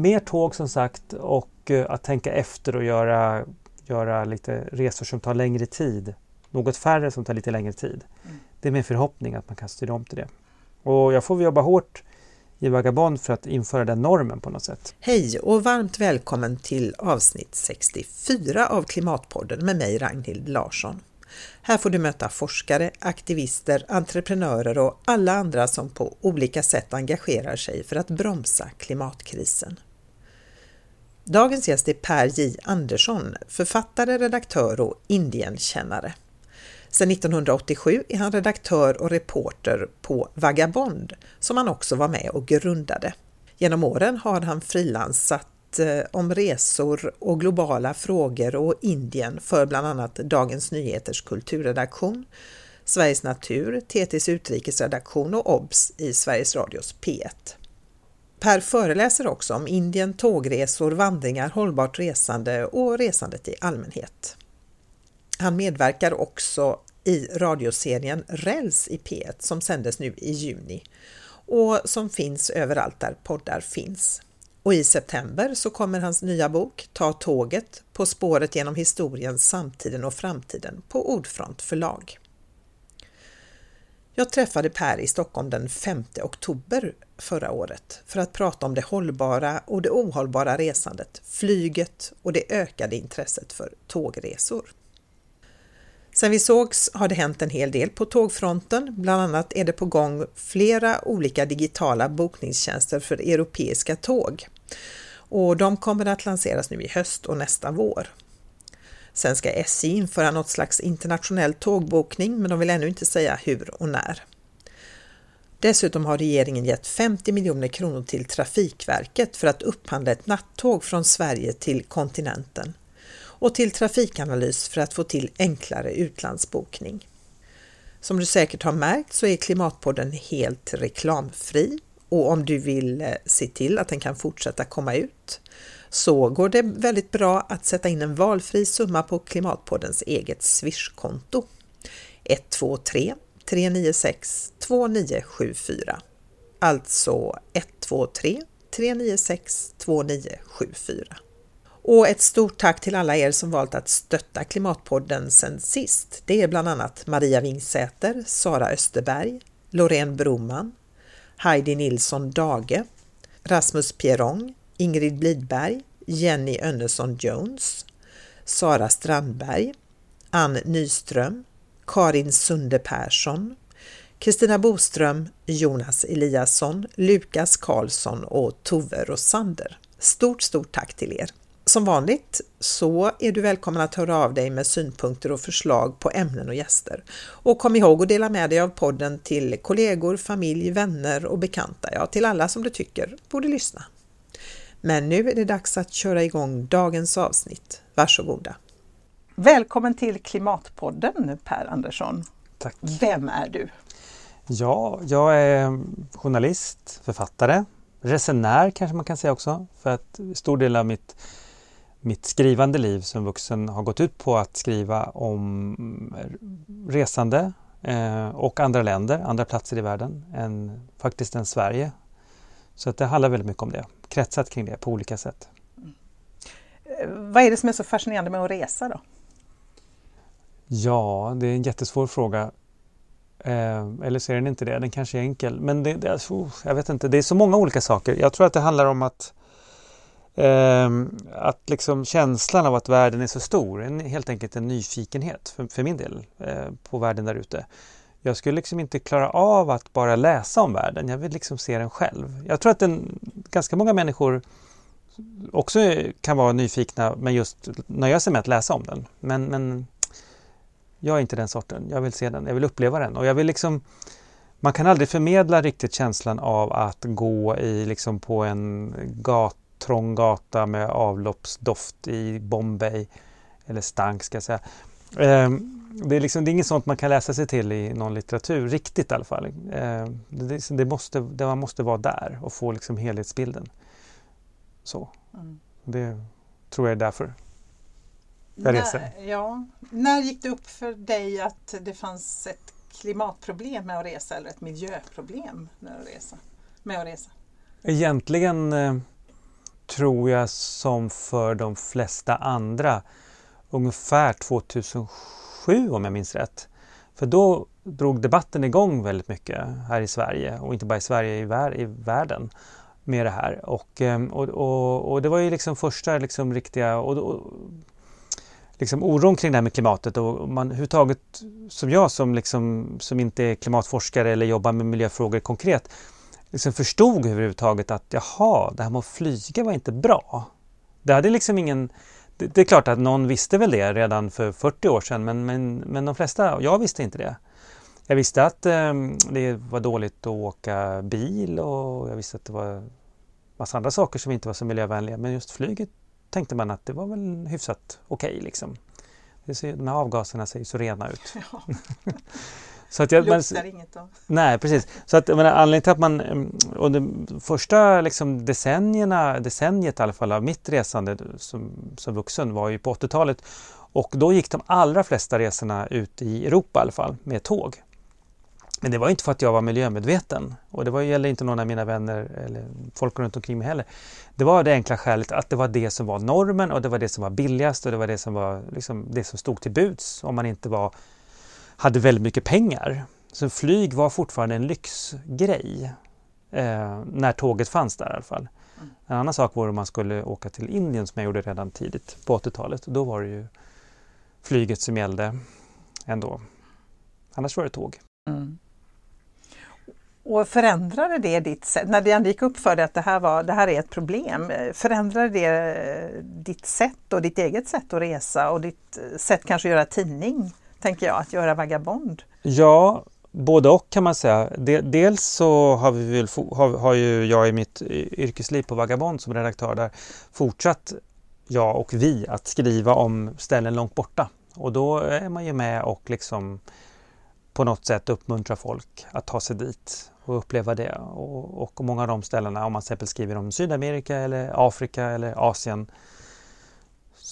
mer tåg som sagt och eh, att tänka efter och göra, göra lite resor som tar längre tid. Något färre som tar lite längre tid. Mm. Det är min förhoppning att man kan styra om till det. Och jag får jobba hårt i Vagabond för att införa den normen på något sätt. Hej och varmt välkommen till avsnitt 64 av Klimatpodden med mig Ragnhild Larsson. Här får du möta forskare, aktivister, entreprenörer och alla andra som på olika sätt engagerar sig för att bromsa klimatkrisen. Dagens gäst är Per J Andersson, författare, redaktör och Indienkännare. Sedan 1987 är han redaktör och reporter på Vagabond som han också var med och grundade. Genom åren har han frilansat eh, om resor och globala frågor och Indien för bland annat Dagens Nyheters kulturredaktion, Sveriges Natur, TTs utrikesredaktion och OBS i Sveriges Radios P1. Per föreläser också om Indien, tågresor, vandringar, hållbart resande och resandet i allmänhet. Han medverkar också i radioserien Räls i P1 som sändes nu i juni och som finns överallt där poddar finns. Och i september så kommer hans nya bok Ta tåget på spåret genom historien, samtiden och framtiden på Ordfront förlag. Jag träffade Per i Stockholm den 5 oktober förra året för att prata om det hållbara och det ohållbara resandet, flyget och det ökade intresset för tågresor. Sen vi sågs har det hänt en hel del på tågfronten. Bland annat är det på gång flera olika digitala bokningstjänster för europeiska tåg. Och de kommer att lanseras nu i höst och nästa vår. Sen ska SJ införa något slags internationell tågbokning men de vill ännu inte säga hur och när. Dessutom har regeringen gett 50 miljoner kronor till Trafikverket för att upphandla ett nattåg från Sverige till kontinenten och till Trafikanalys för att få till enklare utlandsbokning. Som du säkert har märkt så är Klimatpodden helt reklamfri och om du vill eh, se till att den kan fortsätta komma ut så går det väldigt bra att sätta in en valfri summa på Klimatpoddens eget Swish-konto. 123 396 2974 Alltså 123 396 2974 och ett stort tack till alla er som valt att stötta Klimatpodden sen sist. Det är bland annat Maria Wingsäter, Sara Österberg, Loreen Broman, Heidi Nilsson Dage, Rasmus Pierrong, Ingrid Blidberg, Jenny Önnesson Jones, Sara Strandberg, Ann Nyström, Karin Sunde Persson, Kristina Boström, Jonas Eliasson, Lukas Karlsson och Tove Rosander. Stort, stort tack till er! Som vanligt så är du välkommen att höra av dig med synpunkter och förslag på ämnen och gäster. Och kom ihåg att dela med dig av podden till kollegor, familj, vänner och bekanta, ja till alla som du tycker borde lyssna. Men nu är det dags att köra igång dagens avsnitt. Varsågoda! Välkommen till Klimatpodden Per Andersson. Tack! Vem är du? Ja, jag är journalist, författare, resenär kanske man kan säga också. För att stor del av mitt mitt skrivande liv som vuxen har gått ut på att skriva om resande eh, och andra länder, andra platser i världen än faktiskt än Sverige. Så att det handlar väldigt mycket om det, kretsat kring det på olika sätt. Mm. Vad är det som är så fascinerande med att resa då? Ja, det är en jättesvår fråga. Eh, eller så är den inte det, den kanske är enkel. Men det, det, oh, jag vet inte, det är så många olika saker. Jag tror att det handlar om att Eh, att liksom känslan av att världen är så stor, en, helt enkelt en nyfikenhet för, för min del eh, på världen där ute. Jag skulle liksom inte klara av att bara läsa om världen, jag vill liksom se den själv. Jag tror att den, ganska många människor också kan vara nyfikna men just nöja sig med att läsa om den. Men, men jag är inte den sorten, jag vill se den, jag vill uppleva den och jag vill liksom man kan aldrig förmedla riktigt känslan av att gå i liksom på en gat, trång gata med avloppsdoft i Bombay, eller stank ska jag säga. Ehm, det är, liksom, det är inget sånt man kan läsa sig till i någon litteratur, riktigt i alla fall. Ehm, det, det måste, det man måste vara där och få liksom helhetsbilden. Så. Mm. Det tror jag är därför jag reser. När, ja. När gick det upp för dig att det fanns ett klimatproblem med att resa eller ett miljöproblem med att resa? Med att resa? Egentligen eh, tror jag som för de flesta andra ungefär 2007 om jag minns rätt. För då drog debatten igång väldigt mycket här i Sverige och inte bara i Sverige, i, vär i världen med det här. Och, ehm, och, och, och, det var ju liksom första liksom riktiga och, och, liksom oron kring det här med klimatet och man överhuvudtaget som jag som, liksom, som inte är klimatforskare eller jobbar med miljöfrågor konkret liksom förstod överhuvudtaget att jaha, det här med att flyga var inte bra. Det hade liksom ingen det, det är klart att någon visste väl det redan för 40 år sedan men, men, men de flesta, jag visste inte det. Jag visste att eh, det var dåligt att åka bil och jag visste att det var massa andra saker som inte var så miljövänliga men just flyget tänkte man att det var väl hyfsat okej okay, liksom. Det ser, de här avgaserna ser ju så rena ut. Ja. så att jag, Luktar men, inget då? Nej, precis. Så att, men, anledningen till att man under de första liksom, decennierna, decenniet i alla fall av mitt resande som, som vuxen var ju på 80-talet och då gick de allra flesta resorna ut i Europa i alla fall med tåg. Men det var inte för att jag var miljömedveten och det var, gäller inte någon av mina vänner eller folk runt omkring mig heller. Det var det enkla skälet att det var det som var normen och det var det som var billigast och det var det som var liksom, det som stod till buds om man inte var, hade väldigt mycket pengar. Så flyg var fortfarande en lyxgrej eh, när tåget fanns där i alla fall. Mm. En annan sak var om man skulle åka till Indien som jag gjorde redan tidigt på 80-talet. Då var det ju flyget som gällde ändå. Annars var det tåg. Mm. Och förändrade det ditt sätt, när det gick upp för dig att det här, var, det här är ett problem, eh, förändrade det eh, ditt sätt och ditt eget sätt att resa och ditt eh, sätt kanske att göra tidning, tänker jag, att göra Vagabond? Ja, både och kan man säga. Dels så har, vi väl, har, har ju jag i mitt yrkesliv på Vagabond som redaktör där fortsatt, jag och vi, att skriva om ställen långt borta. Och då är man ju med och liksom på något sätt uppmuntra folk att ta sig dit och uppleva det. Och, och många av de ställena, om man till exempel skriver om Sydamerika eller Afrika eller Asien,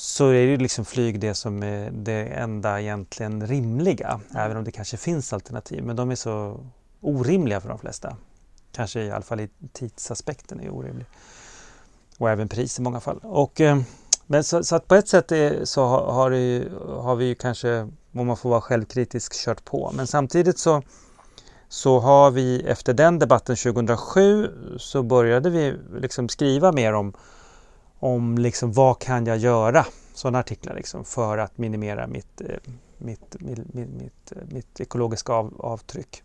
så är det liksom flyg det som är det enda egentligen rimliga. Även om det kanske finns alternativ, men de är så orimliga för de flesta. Kanske i alla fall i tidsaspekten är orimlig. Och även pris i många fall. Och, eh, men så, så, att på ett sätt är, så har, det, har vi ju kanske, om man får vara självkritisk, kört på. Men samtidigt så så har vi efter den debatten 2007 så började vi liksom skriva mer om, om liksom vad kan jag göra, sådana artiklar liksom, för att minimera mitt, eh, mitt, mitt, mitt, mitt eh, ekologiska av, avtryck.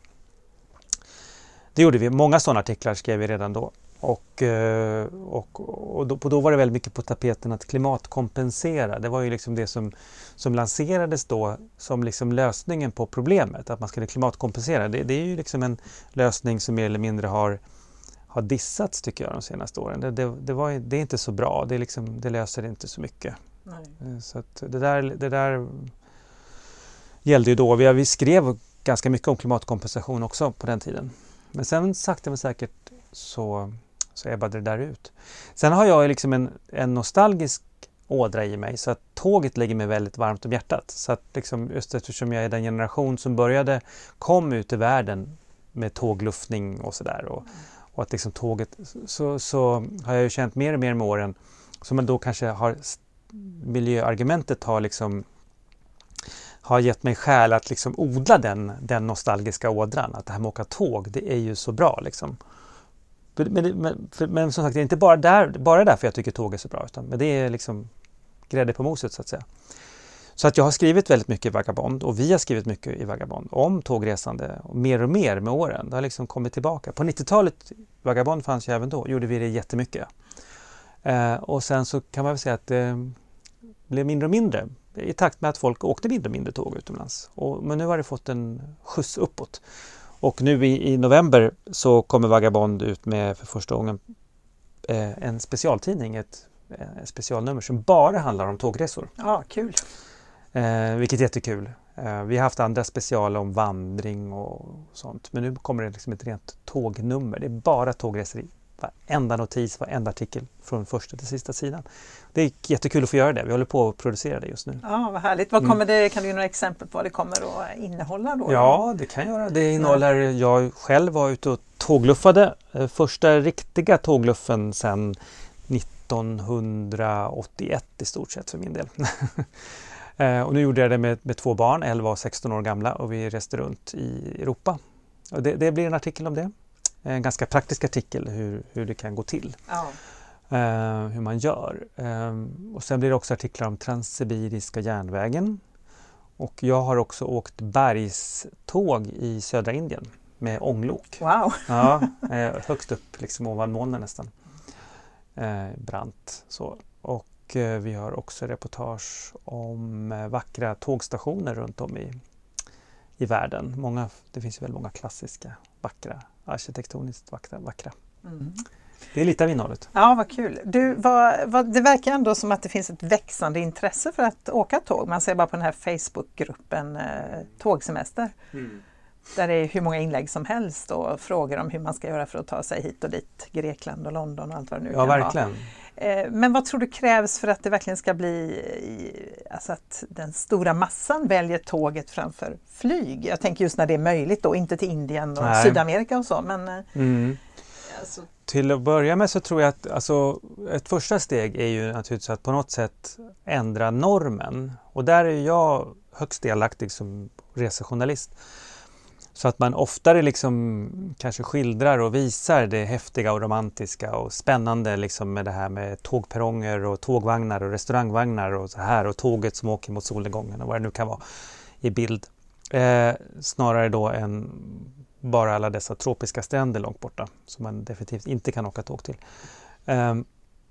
Det gjorde vi, många sådana artiklar skrev vi redan då. Och, eh, och, och då, då, var det väldigt mycket på tapeten att klimatkompensera. Det var ju liksom det som, som lanserades då som liksom lösningen på problemet, att man skulle klimatkompensera. Det, det är ju liksom en lösning som mer eller mindre har, har dissats tycker jag de senaste åren. Det, det, det, var, det är inte så bra, det, liksom, det löser inte så mycket. Nej. Eh, så det, där, det där gällde ju då. Vi, vi skrev ganska mycket om klimatkompensation också på den tiden. Men sen sakta men säkert så så ebbade det där ut. Sen har jag liksom en, en nostalgisk ådra i mig så att tåget ligger mig väldigt varmt om hjärtat. Så att liksom, just eftersom jag är den generation som började, kom ut i världen med tågluftning och sådär. Och, och att liksom tåget, så, så har jag ju känt mer och mer med åren, som då kanske har, miljöargumentet har liksom har gett mig skäl att liksom odla den, den nostalgiska ådran. Att det här med att åka tåg, det är ju så bra. Liksom. Men, men, för, men, som sagt, det är inte bara, där, bara därför jag tycker tåg är så bra, utan men det är liksom grädde på moset så att säga. Så att jag har skrivit väldigt mycket i Vagabond och vi har skrivit mycket i Vagabond om tågresande och mer och mer med åren. Det har liksom kommit tillbaka. På 90-talet, Vagabond fanns ju även då, gjorde vi det jättemycket. Eh, och sen så kan man väl säga att det blev mindre och mindre i takt med att folk åkte mindre och mindre tåg utomlands. Och, men nu har det fått en skjuts uppåt. Och nu i, i november så kommer Vagabond ut med för första gången eh, en specialtidning, ett, ett specialnummer som bara handlar om tågresor. Ja, kul! Eh, vilket är jättekul. Eh, vi har haft andra special om vandring och sånt men nu kommer det liksom ett rent tågnummer. Det är bara tågresor varenda notis, varenda artikel från första till sista sidan. Det är jättekul att få göra det. Vi håller på att producera det just nu. Ja, vad härligt. Vad kommer det, kan du ge några exempel på vad det kommer att innehålla? Då? Ja, det kan jag göra. Det innehåller, jag själv var ute och tågluffade. Eh, första riktiga tågluffen sedan 1981 i stort sett för min del. Eh, och nu gjorde jag det med, med två barn, 11 och 16 år gamla och vi reste runt i Europa. Och det, det blir en artikel om det. En ganska praktisk artikel hur, hur det kan gå till. Ja. Uh, hur man gör. Uh, och sen blir det också artiklar om Transsibiriska järnvägen. Och jag har också åkt bergståg i södra Indien med ånglok. Wow! Ja, uh, högst upp, liksom ovan molnen nästan. brant så. Och vi har också reportage om vackra tågstationer runt om i, i världen. Många, det finns väldigt många klassiska, vackra, arkitektoniskt vackra. vackra. Mm. Det är lite av innehållet. Ja, vad kul. Du, vad, vad, det verkar ändå som att det finns ett växande intresse för att åka tåg. Man ser bara på den här Facebookgruppen eh, Tågsemester. Mm. Där det är hur många inlägg som helst och frågor om hur man ska göra för att ta sig hit och dit. Grekland och London och allt vad det nu ja, kan verkligen. vara. Eh, men vad tror du krävs för att det verkligen ska bli alltså att den stora massan väljer tåget framför flyg? Jag tänker just när det är möjligt då, inte till Indien och Nej. Sydamerika och så. Men, eh, mm. alltså, till att börja med så tror jag att alltså, ett första steg är ju naturligtvis att på något sätt ändra normen. Och där är jag högst delaktig som resejournalist. Så att man oftare liksom kanske skildrar och visar det häftiga och romantiska och spännande liksom med det här med tågperronger och tågvagnar och restaurangvagnar och så här och tåget som åker mot solnedgången och vad det nu kan vara i bild. Eh, snarare då än bara alla dessa tropiska stränder långt borta som man definitivt inte kan åka tåg till. Eh,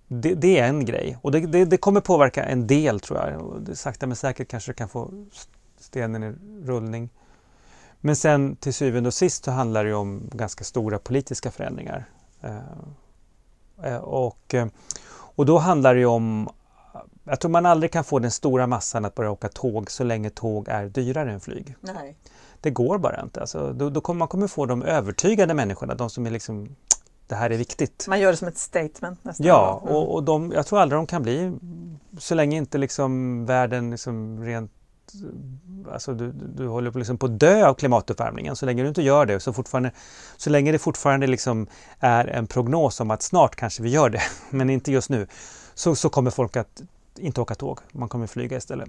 det, det, är en grej och det, det, det, kommer påverka en del tror jag. Sakta men säkert kanske det kan få stenen i rullning. Men sen till syvende och sist så handlar det om ganska stora politiska förändringar. Uh, och, och då handlar det om jag tror man aldrig kan få den stora massan att börja åka tåg så länge tåg är dyrare än flyg. Nej. Det går bara inte. Alltså, då, då kommer man kommer få de övertygade människorna, de som är liksom det här är viktigt. Man gör det som ett statement nästan. Ja, mm. och, och de, jag tror aldrig de kan bli så länge inte liksom världen liksom rent Alltså du, du håller på, liksom på att dö av klimatuppvärmningen. Så länge du inte gör det, så, fortfarande, så länge det fortfarande liksom är en prognos om att snart kanske vi gör det, men inte just nu, så, så kommer folk att inte åka tåg. Man kommer flyga istället.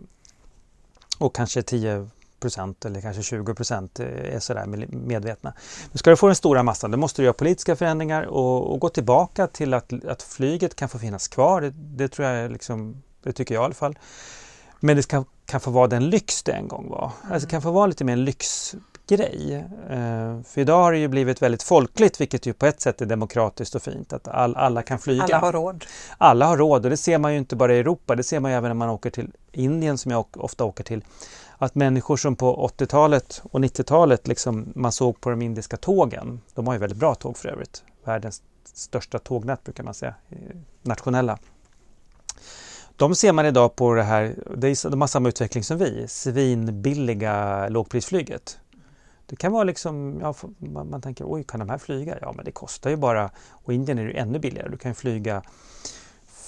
Och kanske 10 procent eller kanske 20 procent eh, är sådär medvetna. Men ska du få den stora massan då måste du göra politiska förändringar och, och gå tillbaka till att, att flyget kan få finnas kvar. Det, det tror jag liksom, det tycker jag i alla fall. Men det ska, kan få vara den lyx det en gång var. Mm. Alltså kan få vara lite mer en lyxgrej. Uh, för idag har det ju blivit väldigt folkligt vilket ju på ett sätt är demokratiskt och fint att all, alla kan flyga. Alla har råd. Alla har råd och det ser man ju inte bara i Europa, det ser man ju även när man åker till Indien som jag ofta åker till att människor som på 80-talet och 90-talet liksom man såg på de indiska tågen, de har ju väldigt bra tåg för övrigt, världens största tågnät brukar man säga, nationella. De ser man idag på det här, de har samma utveckling som vi, svinbilliga lågprisflyget. Det kan vara liksom, ja, man, man tänker oj kan de här flyga? Ja men det kostar ju bara, och Indien är det ännu billigare, du kan flyga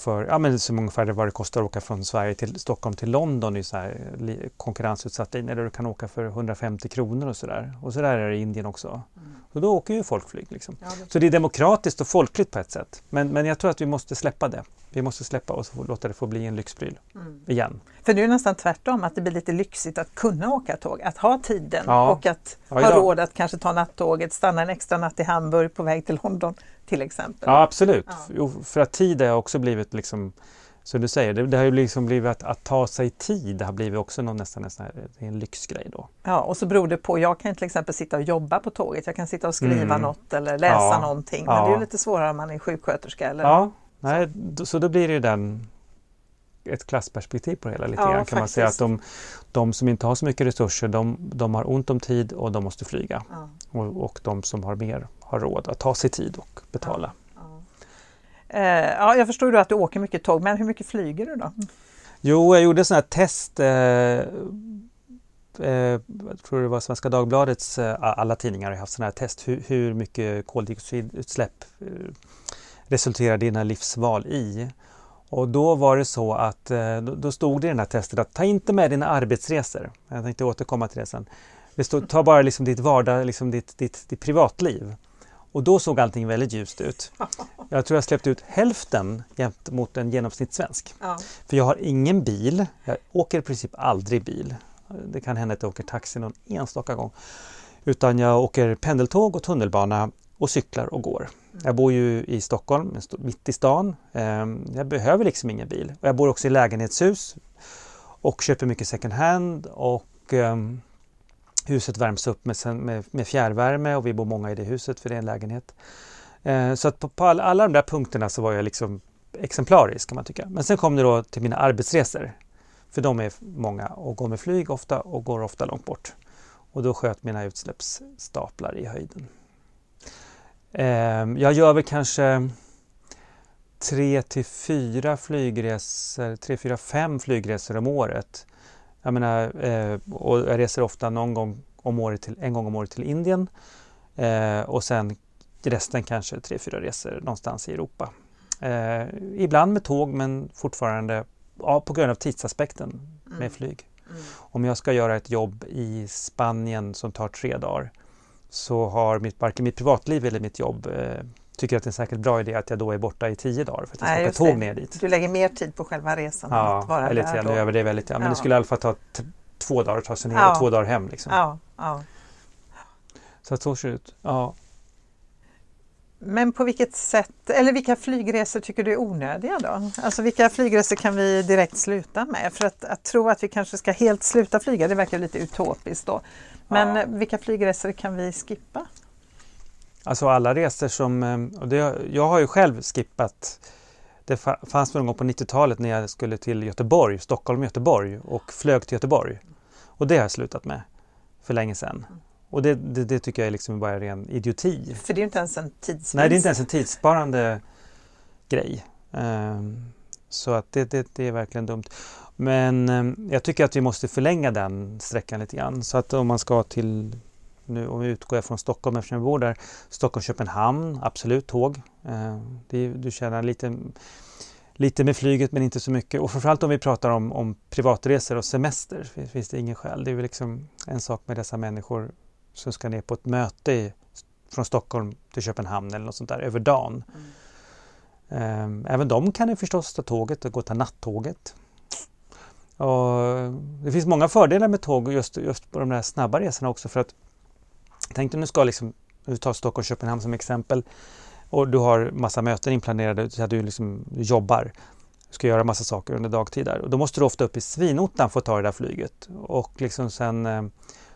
för, ja men som ungefär vad det kostar att åka från Sverige till Stockholm till London i så här konkurrensutsatt linje där du kan åka för 150 kronor och sådär. Och så där är det i Indien också. Mm. Och då åker ju folkflyg. Liksom. Ja, det... Så det är demokratiskt och folkligt på ett sätt. Men, men jag tror att vi måste släppa det. Vi måste släppa och låta det få bli en lyxpryl mm. igen. För nu är det nästan tvärtom, att det blir lite lyxigt att kunna åka tåg, att ha tiden ja. och att ja, ha råd att kanske ta nattåget, stanna en extra natt i Hamburg på väg till London till exempel. Ja absolut, ja. för att tid har också blivit liksom som du säger, det, det har ju liksom blivit att, att, ta sig tid, det har blivit också någon, nästan, nästan en lyxgrej då. Ja, och så beror det på, jag kan till exempel sitta och jobba på tåget, jag kan sitta och skriva mm. något eller läsa ja. någonting, men ja. det är ju lite svårare om man är sjuksköterska. Eller ja, nej, så. så då blir det ju den ett klassperspektiv på det hela lite ja, grann kan faktiskt. man säga att de, de, som inte har så mycket resurser de, de har ont om tid och de måste flyga. Ja. Och, och de som har mer har råd att ta sig tid och betala. Ja, ja. Eh, ja jag förstår ju att du åker mycket tåg, men hur mycket flyger du då? Jo, jag gjorde sådana här test eh, eh, jag tror det var Svenska Dagbladets, eh, alla tidningar har haft sådana här test, hur, hur mycket koldioxidutsläpp eh, resulterar dina livsval i? Och då var det så att eh, då stod det i den här testet att ta inte med dina arbetsresor. Jag tänkte återkomma till det sen. Det stod, ta bara liksom ditt vardag, liksom ditt, ditt, ditt privatliv. Och då såg allting väldigt ljust ut. Jag tror jag släppte ut hälften jämt mot en genomsnittssvensk. Ja. För jag har ingen bil. Jag åker i princip aldrig bil. Det kan hända att jag åker taxi någon enstaka gång. Utan jag åker pendeltåg och tunnelbana och cyklar och går. Jag bor ju i Stockholm, mitt i stan. Ehm, jag behöver liksom ingen bil. Jag bor också i lägenhetshus och köper mycket second hand och um, huset värms upp med, med, med, fjärrvärme och vi bor många i det huset för det är en lägenhet. Eh, så att på, på all, alla de där punkterna så var jag liksom exemplarisk kan man tycka. Men sen kom det då till mina arbetsresor. För de är många och går med flyg ofta och går ofta långt bort. Och då sköt mina utsläppsstaplar i höjden. Eh, jag gör väl kanske tre till fyra flygresor, tre, fyra, fem flygresor om året. Jag menar, eh, och jag reser ofta någon gång om året till, en gång om året till Indien eh, och sen resten kanske tre, fyra resor någonstans i Europa. Eh, ibland med tåg men fortfarande ja, på grund av tidsaspekten med mm. flyg. Mm. Om jag ska göra ett jobb i Spanien som tar tre dagar så har mitt, varken mitt privatliv eller mitt jobb eh, tycker att det är en särskilt bra idé att jag då är borta i tio dagar för att jag ska åka tåg ner dit. Du lägger mer tid på själva resan ja, att vara lite där. över det väldigt, ja, men ja. det skulle i alla fall ta två dagar att ta sig ner ja. och två dagar hem. Liksom. Ja, ja. Så att så ser det ut. Ja. Men på vilket sätt, eller vilka flygresor tycker du är onödiga då? Alltså vilka flygresor kan vi direkt sluta med? För att, att tro att vi kanske ska helt sluta flyga, det verkar lite utopiskt då. Men vilka flygresor kan vi skippa? Alltså alla resor som, eh, och det, jag har ju själv skippat det fanns någon gång på 90-talet när jag skulle till Göteborg, Stockholm Göteborg och flög till Göteborg. Och det har jag slutat med för länge sedan. Och det, det, det tycker jag är liksom bara ren idioti. För det är inte ens en tidsvinst. Nej, det är inte ens en tidssparande grej. Um, så att det, det, det, är verkligen dumt. Men um, jag tycker att vi måste förlänga den sträckan lite grann. Så att om man ska till nu om vi utgår från Stockholm eftersom jag bor där. Stockholm-Köpenhamn, absolut tåg. Eh, det, du tjänar lite, lite med flyget men inte så mycket. Och framförallt om vi pratar om, om privatresor och semester finns det ingen skäl. Det är väl liksom en sak med dessa människor som ska ner på ett möte i, från Stockholm till Köpenhamn eller något sånt där över dagen. Mm. Även de kan ju förstås ta tåget och gå och ta nattåget. Och det finns många fördelar med tåg just, just på de där snabba resorna också för att Tänk dig om du ska liksom, du tar Stockholm Köpenhamn som exempel och du har massa möten inplanerade så att du, liksom, jobbar. Du ska göra massa saker under dagtid där och då måste du ofta upp i svinottan för att ta det där flyget och liksom sen, eh,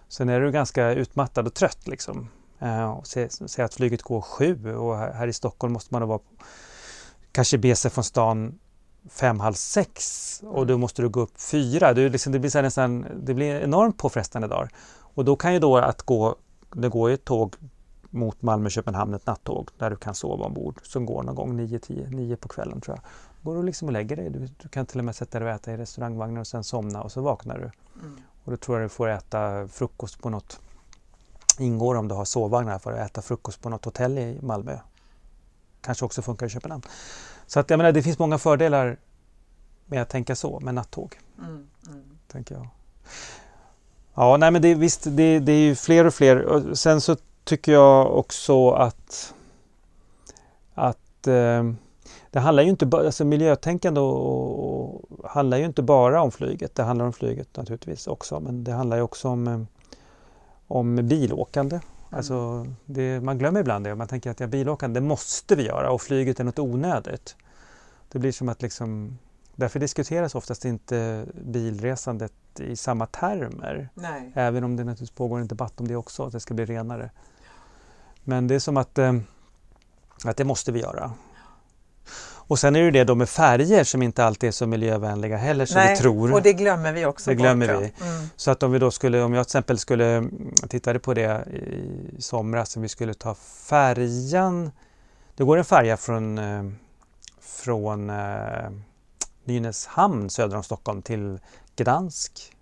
sen är du ganska utmattad och trött liksom. Eh, Säg att flyget går sju och här i Stockholm måste man vara kanske be sig från stan fem, halv sex och då måste du gå upp fyra. Du, liksom, det, blir så nästan, det blir enormt påfrestande dagar. Och då kan ju då att gå det går ett tåg mot Malmö-Köpenhamn, ett nattåg där du kan sova ombord som går någon gång 9-10, 9 på kvällen tror jag. Går du liksom och lägger dig. Du, du, kan till och med sätta dig och äta i restaurangvagnen och sen somna och så vaknar du. Mm. Och då tror jag du får äta frukost på något ingår om du har sovvagnar för att äta frukost på något hotell i Malmö. Kanske också funkar i Köpenhamn. Så att jag menar, det finns många fördelar med att tänka så med nattåg. Mm, mm. Tänker jag. Ja, nej men det, visst, det, det är ju fler och fler. Och sen så tycker jag också att, att eh, det handlar ju inte bara, alltså miljötänkande och, och, handlar ju inte bara om flyget. Det handlar om flyget naturligtvis också, men det handlar ju också om, eh, om bilåkande. Mm. Alltså det, man glömmer ibland det. Man tänker att ja, bilåkande, det måste vi göra och flyget är något onödigt. Det blir som att liksom Därför diskuteras oftast inte bilresandet i samma termer. Nej. Även om det naturligtvis pågår en debatt om det också, att det ska bli renare. Men det är som att, eh, att det måste vi göra. Och sen är det det då med färger som inte alltid är så miljövänliga heller som Nej, vi tror. och det glömmer vi också Det glömmer bort, vi. Mm. Så att om vi då skulle, om jag till exempel skulle, tittade på det i somras, om vi skulle ta färjan. Det går en färja från, eh, från eh, Nynäshamn söder om Stockholm till Gdansk.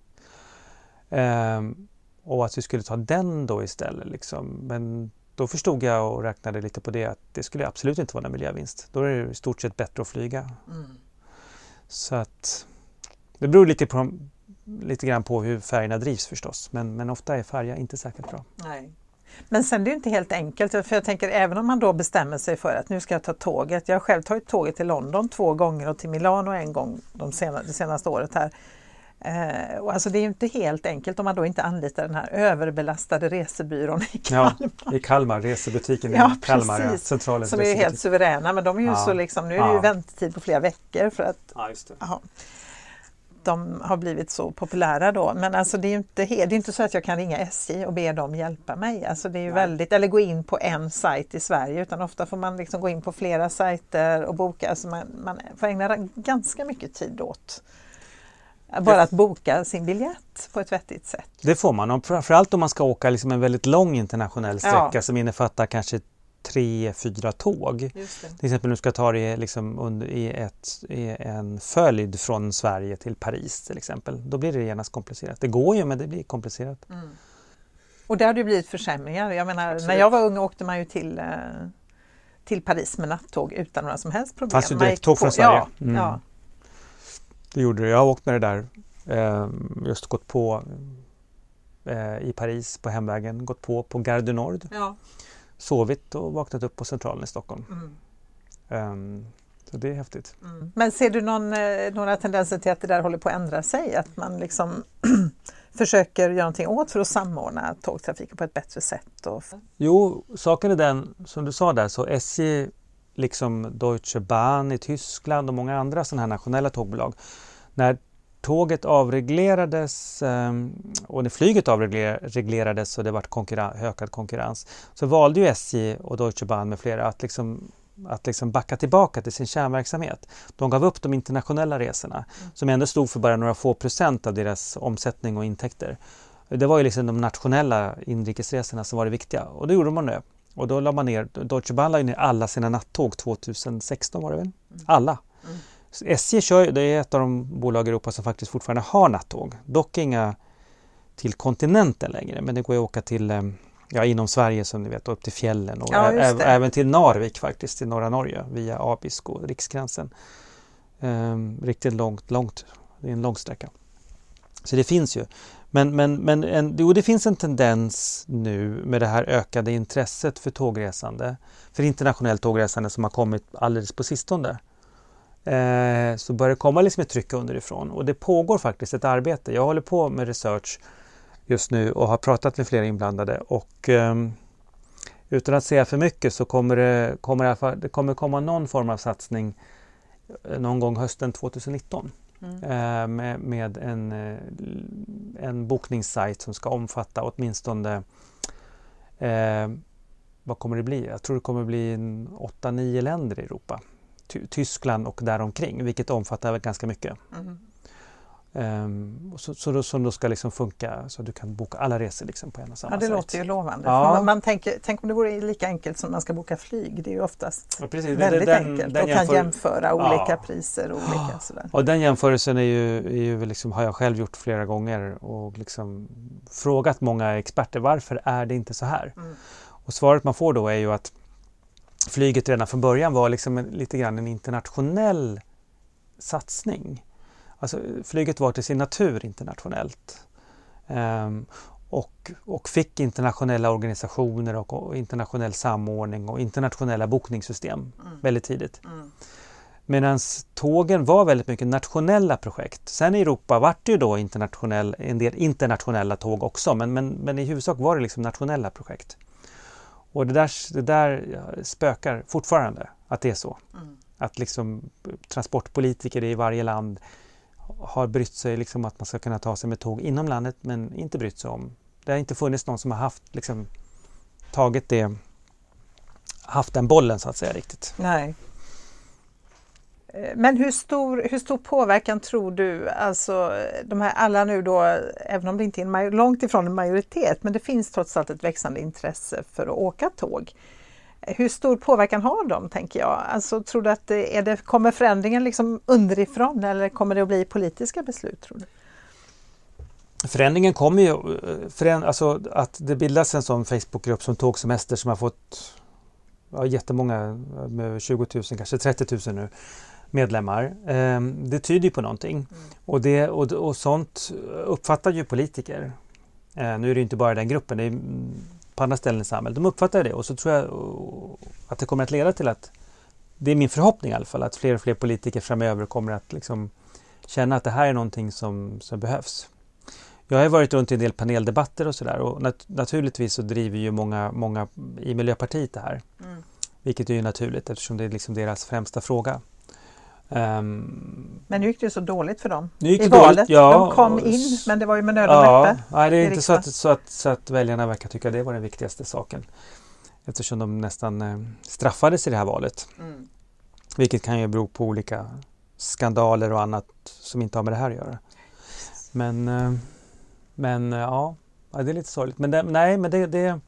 Ehm, och att vi skulle ta den då istället. Liksom. Men då förstod jag och räknade lite på det att det skulle absolut inte vara en miljövinst. Då är det i stort sett bättre att flyga. Mm. Så att det beror lite, på, lite grann på hur färgerna drivs förstås. Men, men ofta är färja inte särskilt bra. Nej. Men sen det är det inte helt enkelt, för jag tänker även om man då bestämmer sig för att nu ska jag ta tåget. Jag har själv tagit tåget till London två gånger och till Milano en gång de senaste, det senaste året här. Eh, och alltså det är ju inte helt enkelt om man då inte anlitar den här överbelastade resebyrån i Kalmar. Ja, I Kalmar, resebutiken ja, i Kalmar, precis. centralens Som är helt suveräna men de är ju ja. så liksom, nu är det ju Ja. väntetid på flera veckor för att Ja. De har blivit så populära då. Men alltså det är ju inte, det är inte så att jag kan ringa SJ och be dem hjälpa mig. Alltså det är väldigt, eller gå in på en sajt i Sverige utan ofta får man liksom gå in på flera sajter och boka. Alltså man, man får ägna ganska mycket tid åt bara att boka sin biljett på ett vettigt sätt. Det får man, framförallt om man ska åka liksom en väldigt lång internationell sträcka Ja. som innefattar kanske tre, fyra tåg. Till exempel nu ska ta det liksom under, i, ett, i en följd från Sverige till Paris till exempel. Då blir det genast komplicerat. Det går ju men det blir komplicerat. Och där har det blivit försämringar. Jag menar, Absolut. när jag var ung åkte man ju till, eh, till Paris med nattåg utan några som helst problem. Fanns ju direkttåg från Sverige. Ja, Mm. ja. Det gjorde det. Jag har åkt med det där. Eh, just gått på eh, i Paris på hemvägen. Gått på på Gare du Nord. Ja. Sovit och vaknat upp på Centralen i Stockholm. Mm. Ehm, så det är häftigt. Mm. Men ser du någon, eh, några tendenser till att det där håller på att ändra sig? Att man liksom försöker göra någonting åt för att samordna tågtrafiken på ett bättre sätt? Och... Jo, saken är den som du sa där, så SJ liksom Deutsche Bahn i Tyskland och många andra sådana här nationella tågbolag. När tåget avreglerades ehm, och när flyget avreglerades och det vart konkurren- ökad konkurrens så valde ju SJ och Deutsche Bahn med flera att liksom att liksom backa tillbaka till sin kärnverksamhet. De gav upp de internationella resorna som ändå stod för bara några få procent av deras omsättning och intäkter. Det var ju liksom de nationella inrikesresorna som var det viktiga och det gjorde man nu. Och då la man ner, Deutsche Bahn la ner alla sina nattåg 2016 var det väl? Alla. Mm. SJ kör, det är ett av de bolag i Europa som faktiskt fortfarande har nattåg. Dock inga till kontinenten längre men det går ju att åka till eh, Ja, inom Sverige som ni vet, upp till fjällen och Ja, även till Narvik faktiskt, i norra Norge via Abisko och Riksgränsen. Ehm, riktigt långt, långt. Det är en lång sträcka. Så det finns ju. Men, men, men en, jo, det finns en tendens nu med det här ökade intresset för tågresande, för internationellt tågresande som har kommit alldeles på sistone. Eh, så börjar det komma liksom ett tryck underifrån och det pågår faktiskt ett arbete. Jag håller på med research just nu och har pratat med flera inblandade och ehm, utan att säga för mycket så kommer det, kommer fall, det kommer komma någon form av satsning eh, någon gång hösten 2019 Mm. eh, med, med en, eh, en bokningssajt som ska omfatta åtminstone eh, vad kommer det bli? Jag tror det kommer bli en 8-9 länder i Europa. Ty- Tyskland och däromkring, vilket omfattar ganska mycket. Mm. Och så, så då, som då ska liksom funka så att du kan boka alla resor liksom på en och samma Ja, det sajt. låter ju lovande. Ja. Man, man tänker, tänk om det vore lika enkelt som man ska boka flyg. Det är ju oftast Ja, väldigt Den- enkelt den och kan jämför- jämföra olika Ja. priser och olika sådär. Och den jämförelsen är ju, är ju liksom, har jag själv gjort flera gånger och liksom frågat många experter varför är det inte så här? Mm. Och svaret man får då är ju att flyget redan från början var liksom en, lite grann en internationell satsning. Alltså flyget var till sin natur internationellt. Ehm, och, och fick internationella organisationer och, och internationell samordning och internationella bokningssystem Mm. väldigt tidigt. Mm. Medan tågen var väldigt mycket nationella projekt. Sen i Europa vart det ju då internationell, en del internationella tåg också men, men, men i huvudsak var det liksom nationella projekt. Och det där, det där spökar fortfarande att det är så. Mm. Att liksom transportpolitiker i varje land har brytt sig liksom att man ska kunna ta sig med tåg inom landet men inte brytt sig om. Det har inte funnits någon som har haft liksom tagit det haft den bollen så att säga riktigt. Nej. Men hur stor, hur stor påverkan tror du, alltså de här alla nu då, även om det inte är en långt ifrån en majoritet, men det finns trots allt ett växande intresse för att åka tåg. Hur stor påverkan har de, tänker jag? Alltså, tror du att det, är det, kommer förändringen liksom underifrån eller kommer det att bli politiska beslut? Tror du? Förändringen kommer ju, föränd, alltså att det bildas en sån Facebookgrupp som Tågsemester som har fått ja, jättemånga, med 20 000, kanske 30 000 nu, medlemmar. Eh, det tyder på någonting. Och, det, och, och sånt uppfattar ju politiker. Eh, nu är det inte bara den gruppen, det är mm, på andra ställen i samhället. De uppfattar det och så tror jag att det kommer att leda till att det är min förhoppning i alla fall att fler och fler politiker framöver kommer att liksom känna att det här är någonting som, som behövs. Jag har varit runt i en del paneldebatter och sådär och nat naturligtvis så driver ju många, många i Miljöpartiet det här. Mm. Vilket är ju naturligt eftersom det är liksom deras främsta fråga. Um, men nu gick det så dåligt för dem i valet. Dåligt, ja, de kom in men det var ju med nöd och ja, Nej, det är inte så att, så, att, så att väljarna verkar tycka det var den viktigaste saken. Eftersom de nästan eh, straffades i det här valet. Mm. Vilket kan ju bero på olika skandaler och annat som inte har med det här att göra. Men, eh, men eh, ja, det är lite sorgligt. Men det, nej, men det, det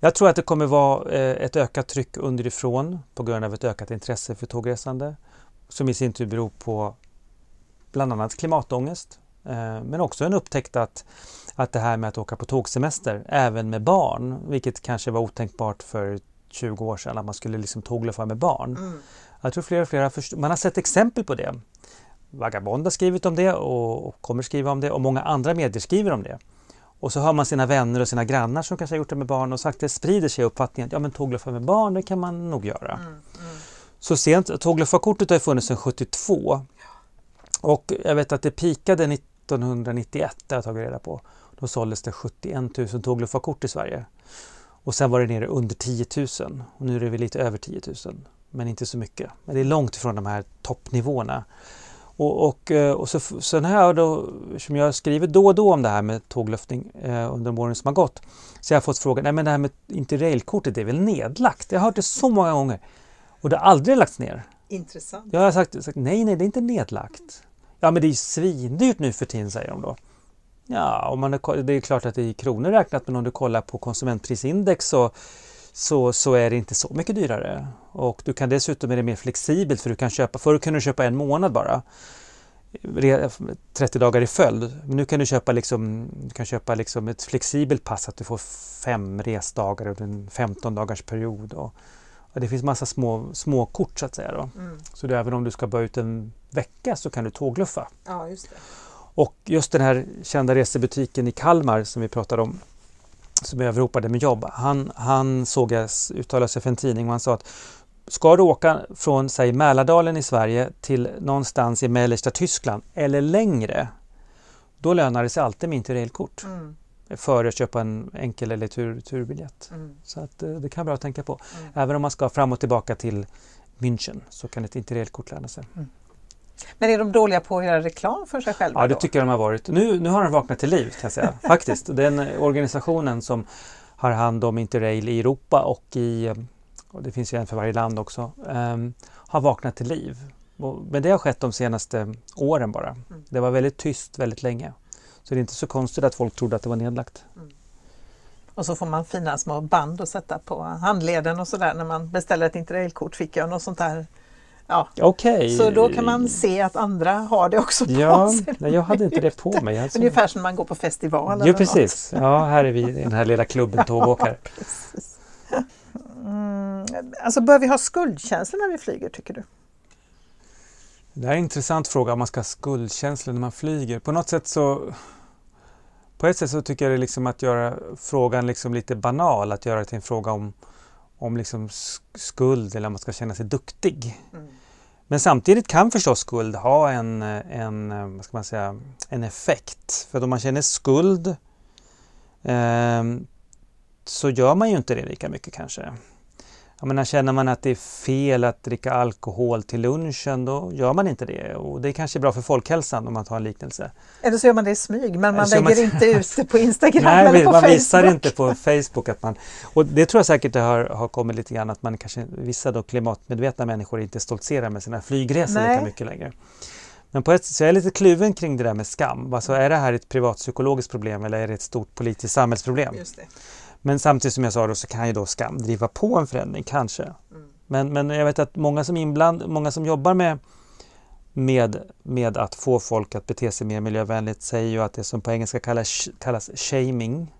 jag tror att det kommer vara eh, ett ökat tryck underifrån på grund av ett ökat intresse för tågresande som i sin tur beror på bland annat klimatångest men också en upptäckt att, att det här med att åka på tågsemester även med barn, vilket kanske var otänkbart för 20 år sedan att man skulle liksom tågluffa med barn. Mm. Jag tror fler och fler har förstått, man har sett exempel på det. Vagabond har skrivit om det och kommer skriva om det och många andra medier skriver om det. Och så har man sina vänner och sina grannar som kanske har gjort det med barn och sagt det sprider sig uppfattningen att ja men tågluffa med barn det kan man nog göra. Mm, mm. Så sent, tågluffarkortet har funnits sedan 72 och jag vet att det pikade 1991, det har jag tagit reda på. Då såldes det 71 000 tågluffarkort i Sverige. Och sen var det nere under 10 000 och nu är det väl lite över 10 000 men inte så mycket. Men det är långt ifrån de här toppnivåerna. Och, och, eh, och så, sen har jag då, som jag skrivit då och då om det här med tågluftning eh, under de åren som har gått, så jag har fått frågan, nej men det här med interrailkortet det är väl nedlagt? Jag har hört det så många gånger och det har aldrig lagts ner. Intressant. Jag har sagt, sagt nej, nej, det är inte nedlagt. Ja, men det är svindyrt nu för tiden, säger de då. Ja, om man är, det är klart att det är i kronor räknat, men om du kollar på konsumentprisindex så så, så är det inte så mycket dyrare. Och du kan dessutom är det mer flexibelt för du kan köpa, förr kunde du köpa en månad bara. 30 dagar i följd. Nu kan du köpa, liksom, du kan köpa liksom ett flexibelt pass att du får fem resdagar under en 15 dagars period. Och det finns massa små, små kort så att säga. Då. Mm. Så det, även om du ska börja ut en vecka så kan du tågluffa. Ja, just det. Och just den här kända resebutiken i Kalmar som vi pratade om som överropade med jobb, han, han såg jag uttala sig för en tidning och han sa att Ska du åka från säg Mälardalen i Sverige till någonstans i mellersta Tyskland eller längre då lönar det sig alltid med interrailkort mm. Före att köpa en enkel eller tur, turbiljett. Mm. Så att, eh, det kan vara bra att tänka på. Mm. Även om man ska fram och tillbaka till München så kan ett interrailkort löna sig. Mm. Men är de dåliga på att göra reklam för sig själva? Ja, det då? tycker jag de har varit. Nu, nu har de vaknat till liv kan jag säga. Faktiskt. Den organisationen som har hand om Interrail i Europa och i, och det finns ju en för varje land också, um, har vaknat till liv. Men det har skett de senaste åren bara. Mm. Det var väldigt tyst väldigt länge. Så det är inte så konstigt att folk trodde att det var nedlagt. Mm. Och så får man fina små band att sätta på handleden och sådär när man beställer ett interrailkort. Fick jag något sånt där Ja. Okay. Så då kan man se att andra har det också på ja, sig. Nej, jag hade inte det på mig. Alltså. Ungefär som när man går på festival. Jo, precis. Något. Ja, här är vi i den här lilla klubben tågåkare. mm, alltså bör vi ha skuldkänsla när vi flyger tycker du? Det här är en intressant fråga om man ska ha skuldkänsla när man flyger. På något sätt så på ett sätt så tycker jag det är liksom att göra frågan liksom lite banal, att göra det till en fråga om, om liksom skuld eller om man ska känna sig duktig. Mm. Men samtidigt kan förstås skuld ha en, en, vad ska man säga, en effekt. För om man känner skuld eh, så gör man ju inte det lika mycket kanske. Jag menar, känner man att det är fel att dricka alkohol till lunchen då gör man inte det. Och det är kanske bra för folkhälsan om man tar en liknelse. Eller så gör man det i smyg men man lägger man... inte ut det på Instagram Nej, eller på man Facebook. visar inte på Facebook att man... Och det tror jag säkert det har, har kommit lite grann att man kanske vissa då klimatmedvetna människor inte stoltserar med sina flygresor Nej. lika mycket längre. Men på ett sätt så är jag lite kluven kring det där med skam. Alltså är det här ett privatpsykologiskt problem eller är det ett stort politiskt samhällsproblem? Just det. Men samtidigt som jag sa då så kan ju då skam driva på en förändring, kanske. Mm. Men, men jag vet att många som inbland, många som jobbar med, med, med att få folk att bete sig mer miljövänligt säger ju att det som på engelska kallas, kallas shaming,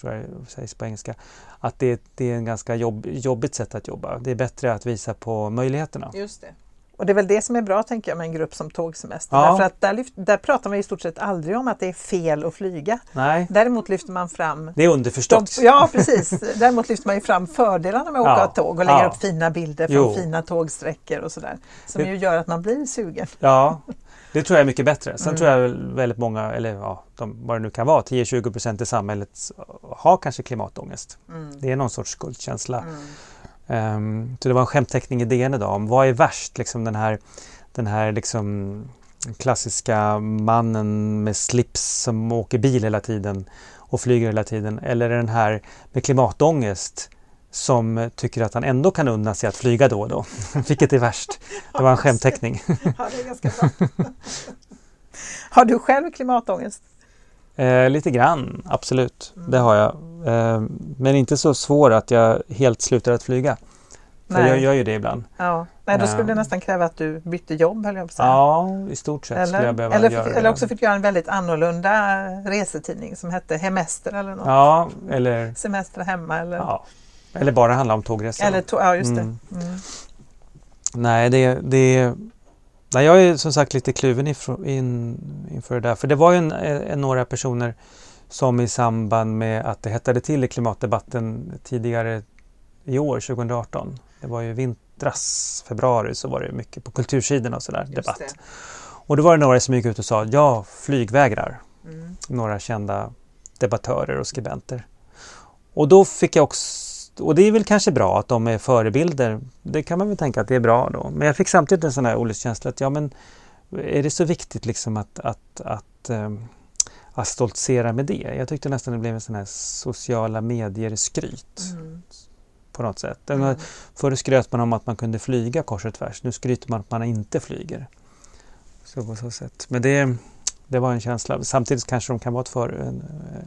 tror jag sägs på engelska, att det, det är en ganska jobb, jobbigt sätt att jobba. Det är bättre att visa på möjligheterna. Just det. Och det är väl det som är bra tänker jag med en grupp som Tågsemester. Ja. Därför att där, lyft, där pratar man i stort sett aldrig om att det är fel att flyga. Nej, Däremot lyfter man fram det är de, underförstått. ja precis, däremot lyfter man ju fram fördelarna med att åka Ja. tåg och lägger Ja. upp fina bilder från Jo. fina tågsträckor och sådär. Som Det- ju gör att man blir sugen. Ja, det tror jag är mycket bättre. Sen Mm. tror jag väl väldigt många, eller ja, de, vad det nu kan vara, 10-20 procent i samhället har kanske klimatångest. Mm. Det är någon sorts skuldkänsla. Mm. Ehm, så det var en skämtteckning i DN idag om vad är värst? Liksom den här, den här liksom klassiska mannen med slips som åker bil hela tiden och flyger hela tiden. Eller den här med klimatångest som tycker att han ändå kan unna sig att flyga då och då. Vilket är värst? Det var en skämtteckning. Ja, det är ganska bra. Har du själv klimatångest? Eh, lite grann, absolut. Det har jag. Eh, men inte så svår att jag helt slutar att flyga. För Nej. jag gör ju det ibland. Ja. Nej, då skulle det Ehm. nästan kräva att du bytte jobb höll jag på att säga. Ja, i stort sett skulle Eller, jag behöva eller, göra det. eller också fick du göra en väldigt annorlunda resetidning som hette Hemester eller något. Ja, eller, Semester hemma eller, ja. eller bara handla om tågresor. eller to- ja, just det. Mm. Mm. Nej, det, det nej, jag är som sagt lite kluven inför, in, inför det där. För det var ju en, en, några personer som i samband med att det hettade till i klimatdebatten tidigare i år, 2018. Det var ju vintras, februari, så var det mycket på kultursidorna och sådär Just debatt. det. Och då var det några som gick ut och sa ja, flygvägrar. Mm. några kända debattörer och skribenter. Och då fick jag också, och det är väl kanske bra att de är förebilder. Det kan man väl tänka att det är bra då. Men jag fick samtidigt en sån här olustkänsla att ja men är det så viktigt liksom att, att, att, ehm, att stoltsera med det? Jag tyckte nästan det blev en sån här sociala medier-skryt Mm. på något sätt. Mm. Förr skröt man om att man kunde flyga kors och tvärs. Nu skryter man att man inte flyger. Så på så sätt. Men det, det var en känsla. Samtidigt kanske de kan vara ett, för,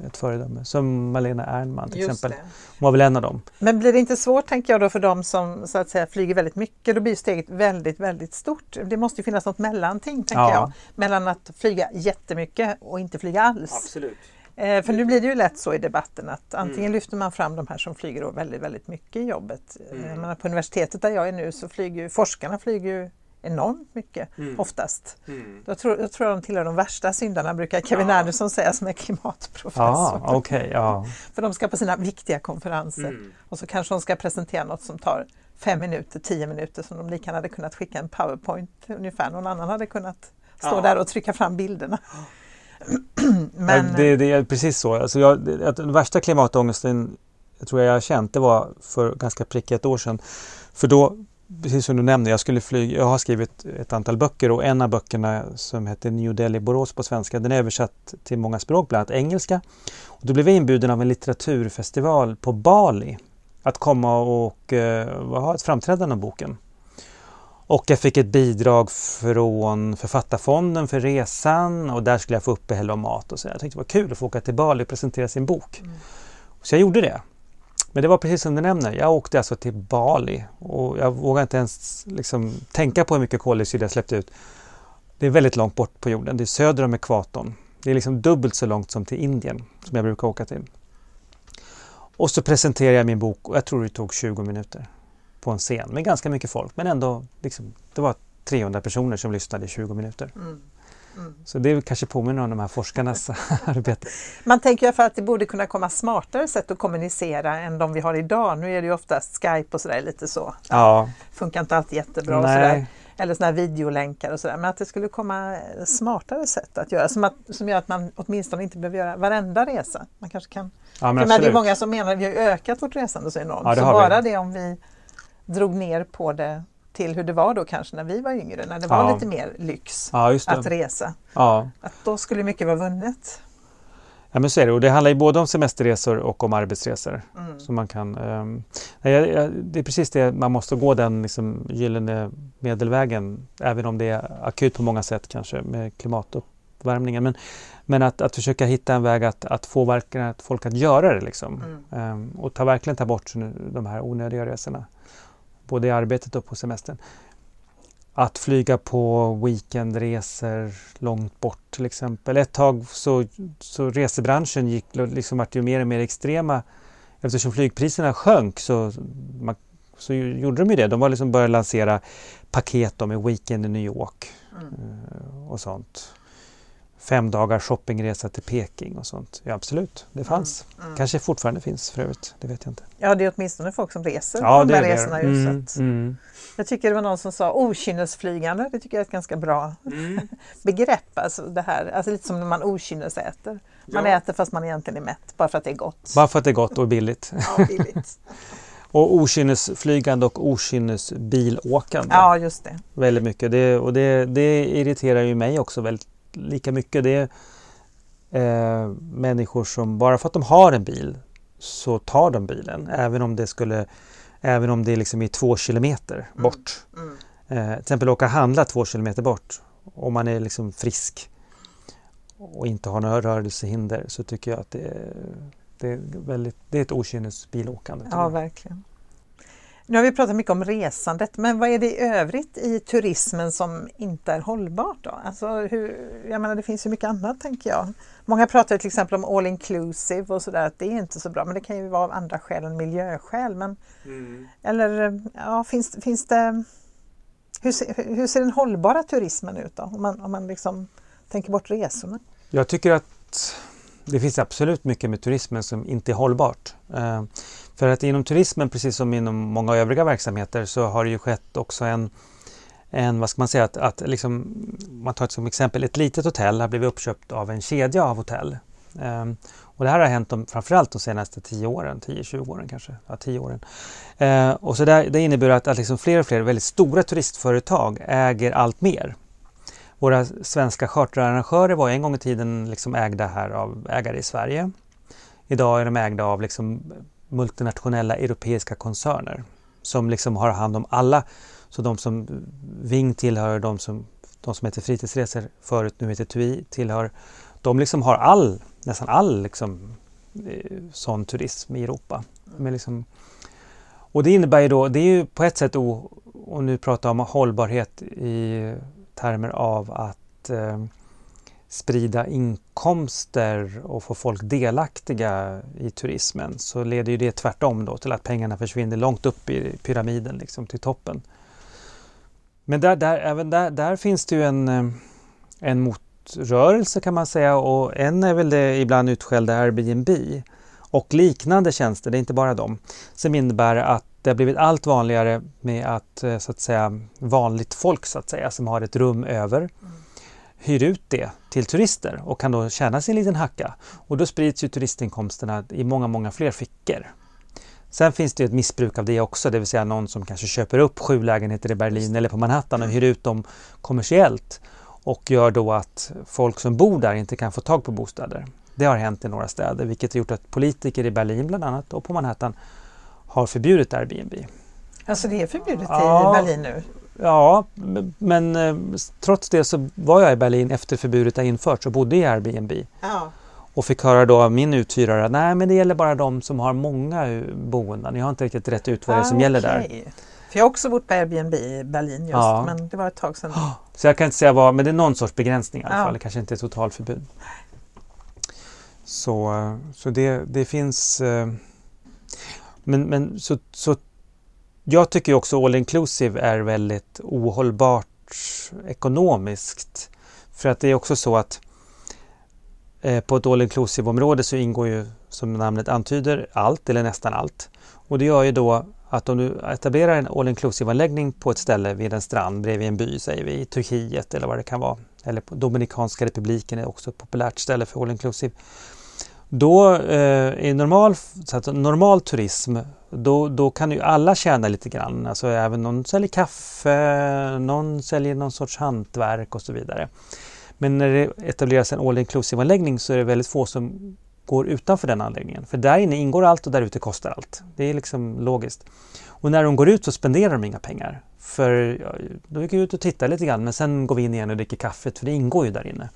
ett föredöme. Som Malena Ernman till Just exempel. det. Hon var väl en av dem. Men blir det inte svårt tänker jag då för de som så att säga flyger väldigt mycket, då blir steget väldigt, väldigt stort. Det måste ju finnas något mellanting tänker Ja. jag, mellan att flyga jättemycket och inte flyga alls. Absolut. Eh, för nu blir det ju lätt så i debatten att antingen Mm. lyfter man fram de här som flyger väldigt, väldigt mycket i jobbet. Mm. Eh, Jag menar, på universitetet där jag är nu så flyger ju, forskarna flyger ju enormt mycket Mm. oftast. Jag tror, jag tror de tillhör de värsta syndarna brukar Kevin Ja. Andersson säga som är klimatprofessor. Ja, okej. ja. För de ska på sina viktiga konferenser Mm. och så kanske de ska presentera något som tar fem minuter, tio minuter som de lika hade kunnat skicka en powerpoint ungefär. Någon annan hade kunnat stå Ja. där och trycka fram bilderna. Men, Ja, det, det är precis så. Alltså jag, den värsta klimatångesten jag tror jag har känt, det var för ganska prick ett år sedan. För då, precis som du nämnde, jag, skulle flyga, jag har skrivit ett antal böcker och en av böckerna som heter New Delhi Borås på svenska, den är översatt till många språk, bland annat engelska. Och då blev jag inbjuden av en litteraturfestival på Bali att komma och eh, ha ett framträdande om boken. Och jag fick ett bidrag från Författarfonden för resan och där skulle jag få uppehälle och mat. Och så. Jag tyckte det var kul att få åka till Bali och presentera sin bok. Mm. Så jag gjorde det. Men det var precis som du nämner, jag åkte alltså till Bali och jag vågar inte ens liksom, tänka på hur mycket koldioxid jag släppte ut. Det är väldigt långt bort på jorden, det är söder om ekvatorn. Det är liksom dubbelt så långt som till Indien som jag brukar åka till. Och så presenterade jag min bok och jag tror det tog 20 minuter på en scen med ganska mycket folk men ändå liksom, det var 300 personer som lyssnade i 20 minuter. mm, mm. Så det kanske påminner om de här forskarnas arbete. Man tänker ju för att det borde kunna komma smartare sätt att kommunicera än de vi har idag. Nu är det ju oftast Skype och sådär lite så. Ja, Funkar inte alltid jättebra. Och sådär. Eller sådana här videolänkar och sådär. Men att det skulle komma smartare sätt att göra som, att, som gör att man åtminstone inte behöver göra varenda resa. Man kanske kan Ja, men det är många som menar att vi har ökat vårt resande så enormt. Ja, så har vi. bara det om vi drog ner på det till hur det var då kanske när vi var yngre, när det var Ja. lite mer lyx Ja, att resa. Ja. Att då skulle mycket vara vunnet. ja, men så är det. Och det handlar ju både om semesterresor och om arbetsresor. Mm. Så man kan, ehm, nej, det är precis det, man måste gå den liksom, gyllene medelvägen. Även om det är akut på många sätt kanske med klimatuppvärmningen. Men, men att, att försöka hitta en väg att, att få verkligen att folk att göra det. Liksom. Mm. Ehm, och ta, verkligen ta bort de här onödiga resorna. Både i arbetet och på semestern. Att flyga på weekendresor långt bort till exempel. Ett tag så, så resebranschen gick, liksom vart ju mer och mer extrema. Eftersom flygpriserna sjönk så man så gjorde de ju det. De var liksom började lansera paket med Weekend i New York mm. Eh, och sånt. Fem dagar shoppingresa till Peking och sånt. Ja absolut, det fanns. Mm. Mm. Kanske fortfarande finns för övrigt, det vet jag inte. Ja, det är åtminstone folk som reser ja, de här resorna. Mm, mm. Jag tycker det var någon som sa okynnesflygande, det tycker jag är ett ganska bra mm. begrepp. Alltså det här, alltså lite som när man okynnesäter. Man ja. äter fast man egentligen är mätt, bara för att det är gott. Bara för att det är gott och billigt. ja, billigt. Och okynnesflygande och okynnesbilåkande. Ja, just det. Väldigt mycket. Det, och det, det irriterar ju mig också väldigt lika mycket. Det är eh, människor som bara för att de har en bil så tar de bilen. Även om det skulle Även om det liksom är två kilometer mm. bort. Mm. Mm. Eh, till exempel åka och handla två kilometer bort. Om man är liksom frisk och inte har några rörelsehinder så tycker jag att det är det är, väldigt, det är ett okynnesbilåkande. Ja, verkligen. Nu har vi pratat mycket om resandet, men vad är det i övrigt i turismen som inte är hållbart? Då? Alltså hur, jag menar, det finns ju mycket annat tänker jag. Många pratar till exempel om all inclusive och sådär, att det är inte så bra, men det kan ju vara av andra skäl än miljöskäl. Men, mm. Eller ja, finns, finns det... Hur, ser, hur ser den hållbara turismen ut då? Om man, om man liksom tänker bort resorna? Jag tycker att det finns absolut mycket med turismen som inte är hållbart. Eh, för att inom turismen, precis som inom många övriga verksamheter, så har det ju skett också en, en vad ska man säga, att, att liksom, man tar ett som exempel, ett litet hotell har blivit uppköpt av en kedja av hotell. Eh, och det här har hänt de, framförallt de senaste 10 åren, 10-20 åren kanske, ja 10 åren. Eh, och så det, det innebär att, att liksom fler och fler väldigt stora turistföretag äger allt mer. Våra svenska charterarrangörer var en gång i tiden liksom ägda här av ägare i Sverige. Idag är de ägda av liksom multinationella europeiska koncerner som liksom har hand om alla. Så de som Ving tillhör, de som, de som heter Fritidsresor förut, nu heter TUI, tillhör. De liksom har all, nästan all liksom, eh, sån turism i Europa. Men liksom, och det innebär ju då, det är ju på ett sätt, och nu pratar om hållbarhet i termer av att eh, sprida inkomster och få folk delaktiga i turismen så leder ju det tvärtom då till att pengarna försvinner långt upp i pyramiden, liksom till toppen. Men där, där, även där, där finns det ju en, eh, en motrörelse kan man säga och en är väl det ibland utskällda Airbnb och liknande tjänster, det är inte bara dem, som innebär att det har blivit allt vanligare med att, eh, så att säga, vanligt folk så att säga, som har ett rum över mm. hyr ut det till turister och kan då tjäna sin liten hacka. Och då sprids ju turistinkomsterna i många, många fler fickor. Sen finns det ett missbruk av det också, det vill säga någon som kanske köper upp sju lägenheter i Berlin eller på Manhattan och hyr ut dem kommersiellt och gör då att folk som bor där inte kan få tag på bostäder. Det har hänt i några städer vilket har gjort att politiker i Berlin bland annat och på Manhattan har förbjudit Airbnb. Alltså det är förbjudet ja, i Berlin nu? Ja, men eh, trots det så var jag i Berlin efter förbudet har införts och bodde i Airbnb. Ja. Och fick höra då av min uthyrare att nej men det gäller bara de som har många boenden. Jag har inte riktigt rätt ut vad det är som okay. gäller där. För jag har också bott på Airbnb i Berlin just, ja. men det var ett tag sedan. Så jag kan inte säga vad, men det är någon sorts begränsning i alla ja. fall. Det kanske inte är totalförbud. Så, eh, så det, det finns eh, men, men så, så jag tycker också all inclusive är väldigt ohållbart ekonomiskt. För att det är också så att eh, på ett all inclusive område så ingår ju som namnet antyder allt eller nästan allt. Och det gör ju då att om du etablerar en all inclusive anläggning på ett ställe vid en strand bredvid en by, säger vi, i Turkiet eller vad det kan vara. Eller på Dominikanska republiken är också ett populärt ställe för all inclusive. Då eh, i normal, så att normal turism då, då kan ju alla tjäna lite grann. Alltså även någon säljer kaffe, någon säljer någon sorts hantverk och så vidare. Men när det etableras en all inclusive anläggning så är det väldigt få som går utanför den anläggningen. För där inne ingår allt och där ute kostar allt. Det är liksom logiskt. Och när de går ut så spenderar de inga pengar. För ja, då gick vi ut och tittade lite grann men sen går vi in igen och dricker kaffet för det ingår ju där inne.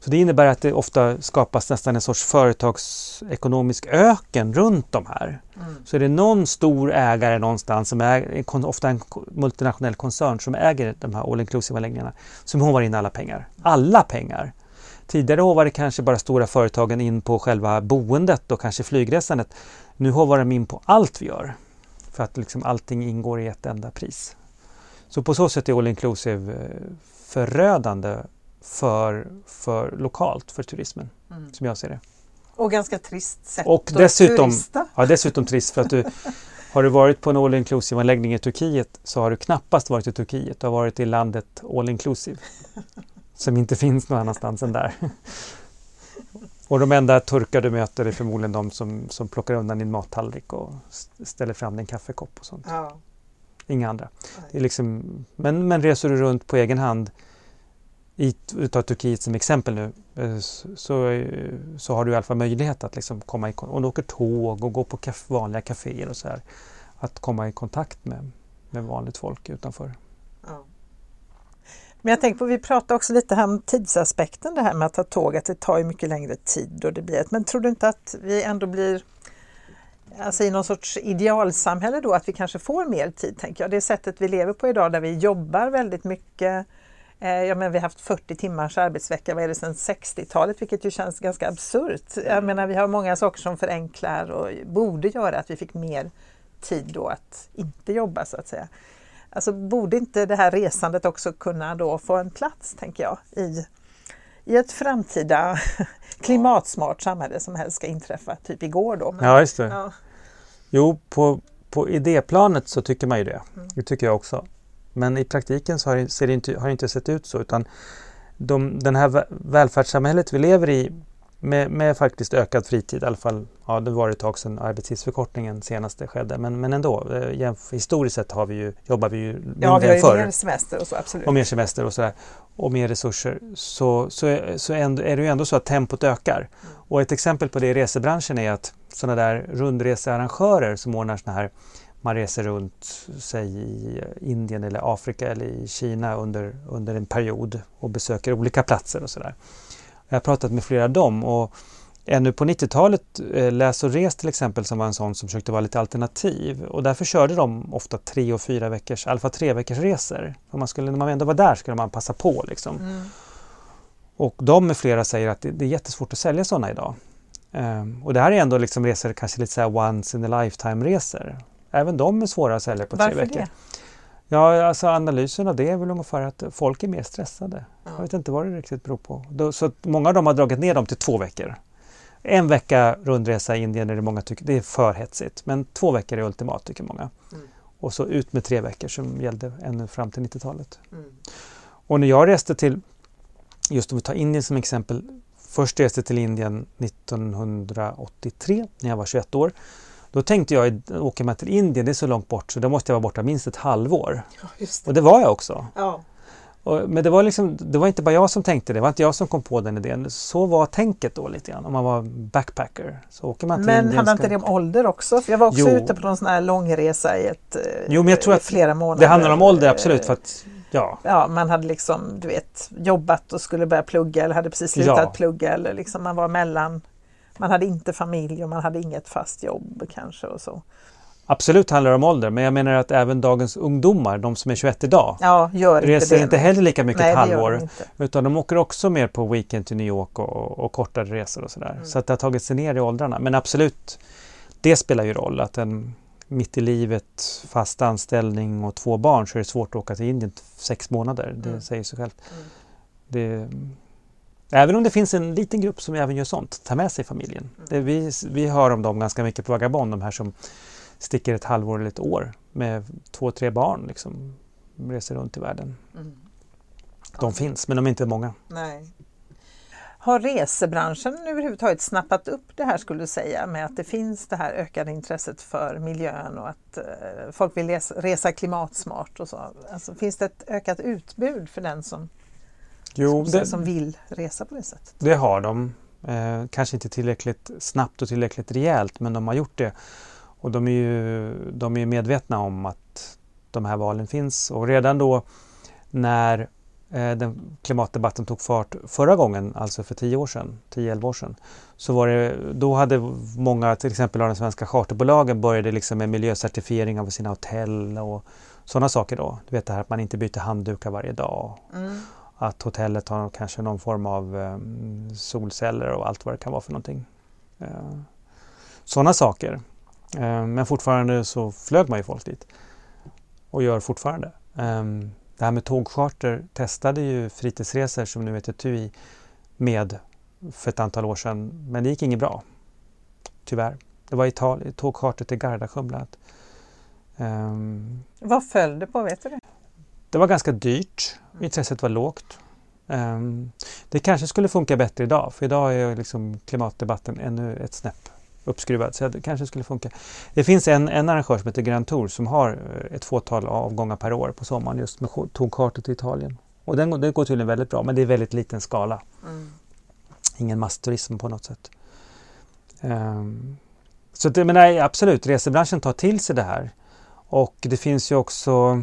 Så det innebär att det ofta skapas nästan en sorts företagsekonomisk öken runt de här. Mm. Så är det någon stor ägare någonstans, som är ofta en multinationell koncern som äger de här all inclusive-anläggningarna, som hovar in alla pengar. Alla pengar! Tidigare hovade kanske bara stora företagen in på själva boendet och kanske flygresandet. Nu hovar de in på allt vi gör. för att liksom allting ingår i ett enda pris. Så på så sätt är all inclusive eh, förödande för, för lokalt för turismen, mm. som jag ser det. Och ganska trist sätt och att dessutom, turista. Ja, dessutom trist för att du har du varit på en all inclusive anläggning i Turkiet så har du knappast varit i Turkiet. Du har varit i landet all inclusive. som inte finns någon annanstans än där. Och de enda turkar du möter är förmodligen de som, som plockar undan din mattallrik och ställer fram din kaffekopp och sånt. Ja. Inga andra. Det är liksom, men, men reser du runt på egen hand i, utav Turkiet som exempel nu eh, så, eh, så har du i alla fall möjlighet att liksom komma i och åker tåg och gå på kaf, vanliga kaféer och så här. Att komma i kontakt med, med vanligt folk utanför. Ja. Men jag tänker på, vi pratade också lite här om tidsaspekten, det här med att ta tåg, att det tar ju mycket längre tid och det blir ett, men tror du inte att vi ändå blir alltså i någon sorts idealsamhälle då, att vi kanske får mer tid, tänker jag. Det sättet vi lever på idag där vi jobbar väldigt mycket, eh, Ja, men vi har haft 40 timmars arbetsvecka, vad är det, sedan 60-talet, vilket ju känns ganska absurt. Jag menar, vi har många saker som förenklar och borde göra att vi fick mer tid då att inte jobba så att säga. Alltså borde inte det här resandet också kunna då få en plats, tänker jag, i, i ett framtida klimatsmart samhälle som helst ska inträffa, typ igår då. Men, ja, just det. Ja. Jo, på, på idéplanet så tycker man ju det. Mm. Det tycker jag också. Men i praktiken så har det, ser det inte, har det inte sett ut så utan de, den här välfärdssamhället vi lever i med, med, faktiskt ökad fritid, i alla fall, ja det var ett tag sedan arbetstidsförkortningen senaste skedde, men, men ändå, eh, historiskt sett har vi ju, jobbar vi ju mindre Ja, vi har ju förr. mer semester och så, absolut. Och mer semester och sådär, och mer resurser. Så, så, så är det ju ändå så att tempot ökar. Mm. Och ett exempel på det i resebranschen är att sådana där rundresearrangörer som ordnar sådana här man reser runt, säg i Indien eller Afrika eller i Kina under, under en period och besöker olika platser och sådär. Jag har pratat med flera av dem och ännu på 90-talet, eh, Läs och res till exempel, som var en sån som försökte vara lite alternativ och därför körde de ofta tre och fyra veckors, i alla fall tre veckors resor. För man skulle, när man ändå var där skulle man passa på liksom. Mm. Och de med flera säger att det, det är jättesvårt att sälja sådana idag. Um, och det här är ändå liksom resor, kanske lite så once in a lifetime resor. Även de är svåra att sälja på Varför tre veckor. Det? Ja, alltså analysen av det är väl ungefär att folk är mer stressade. Ja. Jag vet inte vad det riktigt beror på. Så många av dem har dragit ner dem till två veckor. En vecka rundresa i Indien är det många tycker det är för hetsigt. Men två veckor är ultimat tycker många. Mm. Och så ut med tre veckor som gällde ännu fram till 90-talet. Mm. Och när jag reste till, just om vi tar Indien som exempel. Först reste till Indien 1983 när jag var 21 år. Då tänkte jag, åker man till Indien, det är så långt bort så då måste jag vara borta minst ett halvår. Ja, det. Och det var jag också. Ja. Och, men det var, liksom, det var inte bara jag som tänkte det, det var inte jag som kom på den idén. Så var tänket då lite grann, om man var backpacker. Så åker man till men Indien, handlar inte det om ålder också? För jag var också jo. ute på någon sån här långresa i ett, jo, men jag tror att flera månader. Det handlar om ålder, absolut. För att, ja. ja, man hade liksom du vet, jobbat och skulle börja plugga eller hade precis slutat ja. plugga eller liksom man var mellan man hade inte familj och man hade inget fast jobb kanske och så. Absolut handlar det om ålder, men jag menar att även dagens ungdomar, de som är 21 idag, ja, reser inte, inte heller lika mycket Nej, ett halvår. Utan de åker också mer på weekend till New York och, och kortare resor och sådär. Mm. Så att det har tagit sig ner i åldrarna. Men absolut, det spelar ju roll att en mitt i livet, fast anställning och två barn så är det svårt att åka till Indien sex månader. Det mm. säger sig självt. Mm. Det, Även om det finns en liten grupp som även gör sånt, tar med sig familjen. Mm. Det, vi, vi hör om dem ganska mycket på Vagabond, de här som sticker ett halvår eller ett år med två, tre barn, liksom, reser runt i världen. Mm. De ja. finns, men de är inte många. Nej. Har resebranschen överhuvudtaget snappat upp det här skulle du säga med att det finns det här ökade intresset för miljön och att eh, folk vill resa klimatsmart och så? Alltså, finns det ett ökat utbud för den som Jo, som, det, som vill resa på det sättet. Det har de. Eh, kanske inte tillräckligt snabbt och tillräckligt rejält men de har gjort det. Och de är ju de är medvetna om att de här valen finns och redan då när eh, den klimatdebatten tog fart förra gången, alltså för 10 år sedan, 10-11 år sedan, så var det, då hade många, till exempel av de svenska charterbolagen började liksom med miljöcertifiering av sina hotell och sådana saker då. Du vet det här att man inte byter handdukar varje dag. Mm att hotellet har kanske någon form av ehm, solceller och allt vad det kan vara för någonting. Eh, Sådana saker. Eh, men fortfarande så flög man ju folk dit. Och gör fortfarande. Eh, det här med tågcharter testade ju Fritidsresor som nu heter TUI med för ett antal år sedan. Men det gick inget bra. Tyvärr. Det var Italien, tågcharter till Gardasjön bland annat. Ehm. Vad föll det på, vet du det? Det var ganska dyrt. Intresset var lågt. Um, det kanske skulle funka bättre idag, för idag är liksom klimatdebatten ännu ett snäpp uppskruvad. Så det kanske skulle funka. Det finns en, en arrangör som heter Grand Tour som har eh, ett fåtal avgångar per år på sommaren just med tågkartor till Italien. Och den, den går tydligen väldigt bra, men det är väldigt liten skala. Mm. Ingen massturism på något sätt. Um, så det, men nej, absolut, resebranschen tar till sig det här. Och det finns ju också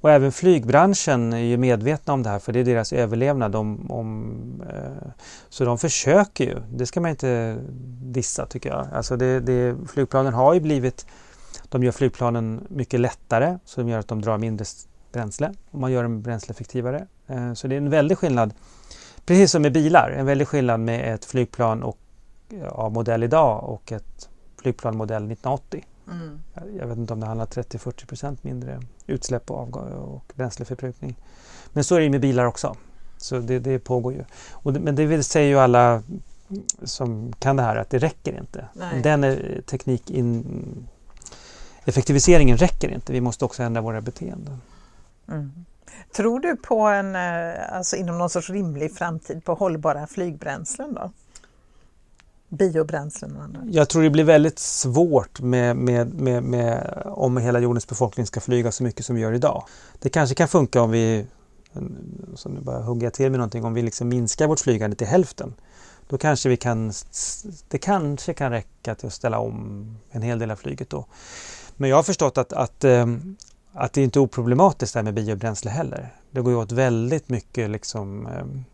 och även flygbranschen är ju medvetna om det här för det är deras överlevnad. Om, om eh, så de försöker ju, det ska man inte dissa tycker jag. Alltså det, det, flygplanen har ju blivit, de gör flygplanen mycket lättare så de gör att de drar mindre bränsle och man gör dem bränsleeffektivare. Eh, så det är en väldig skillnad, precis som med bilar, en väldig skillnad med ett flygplan och, av modell idag och ett flygplan modell 1980. Mm. Jag vet inte om det handlar 30-40 procent mindre utsläpp och, och bränsleförbrukning. Men så är det med bilar också. Så det, det pågår ju. Det, men det säger ju alla som kan det här att det räcker inte. Nej. Den är teknik in, effektiviseringen räcker inte. Vi måste också ändra våra beteenden. Mm. Tror du på en, eh, alltså inom någon sorts rimlig framtid på hållbara flygbränslen då? Biobränslen och annat? Jag tror det blir väldigt svårt med, med, med, med, om hela jordens befolkning ska flyga så mycket som vi gör idag. Det kanske kan funka om vi, så nu bara hugger jag till med någonting, om vi liksom minskar vårt flygande till hälften. Då kanske vi kan, det kanske kan räcka till att ställa om en hel del av flyget då. Men jag har förstått att, att, ehm, att det inte är oproblematiskt det här med biobränsle heller. Det går ju åt väldigt mycket liksom ehm,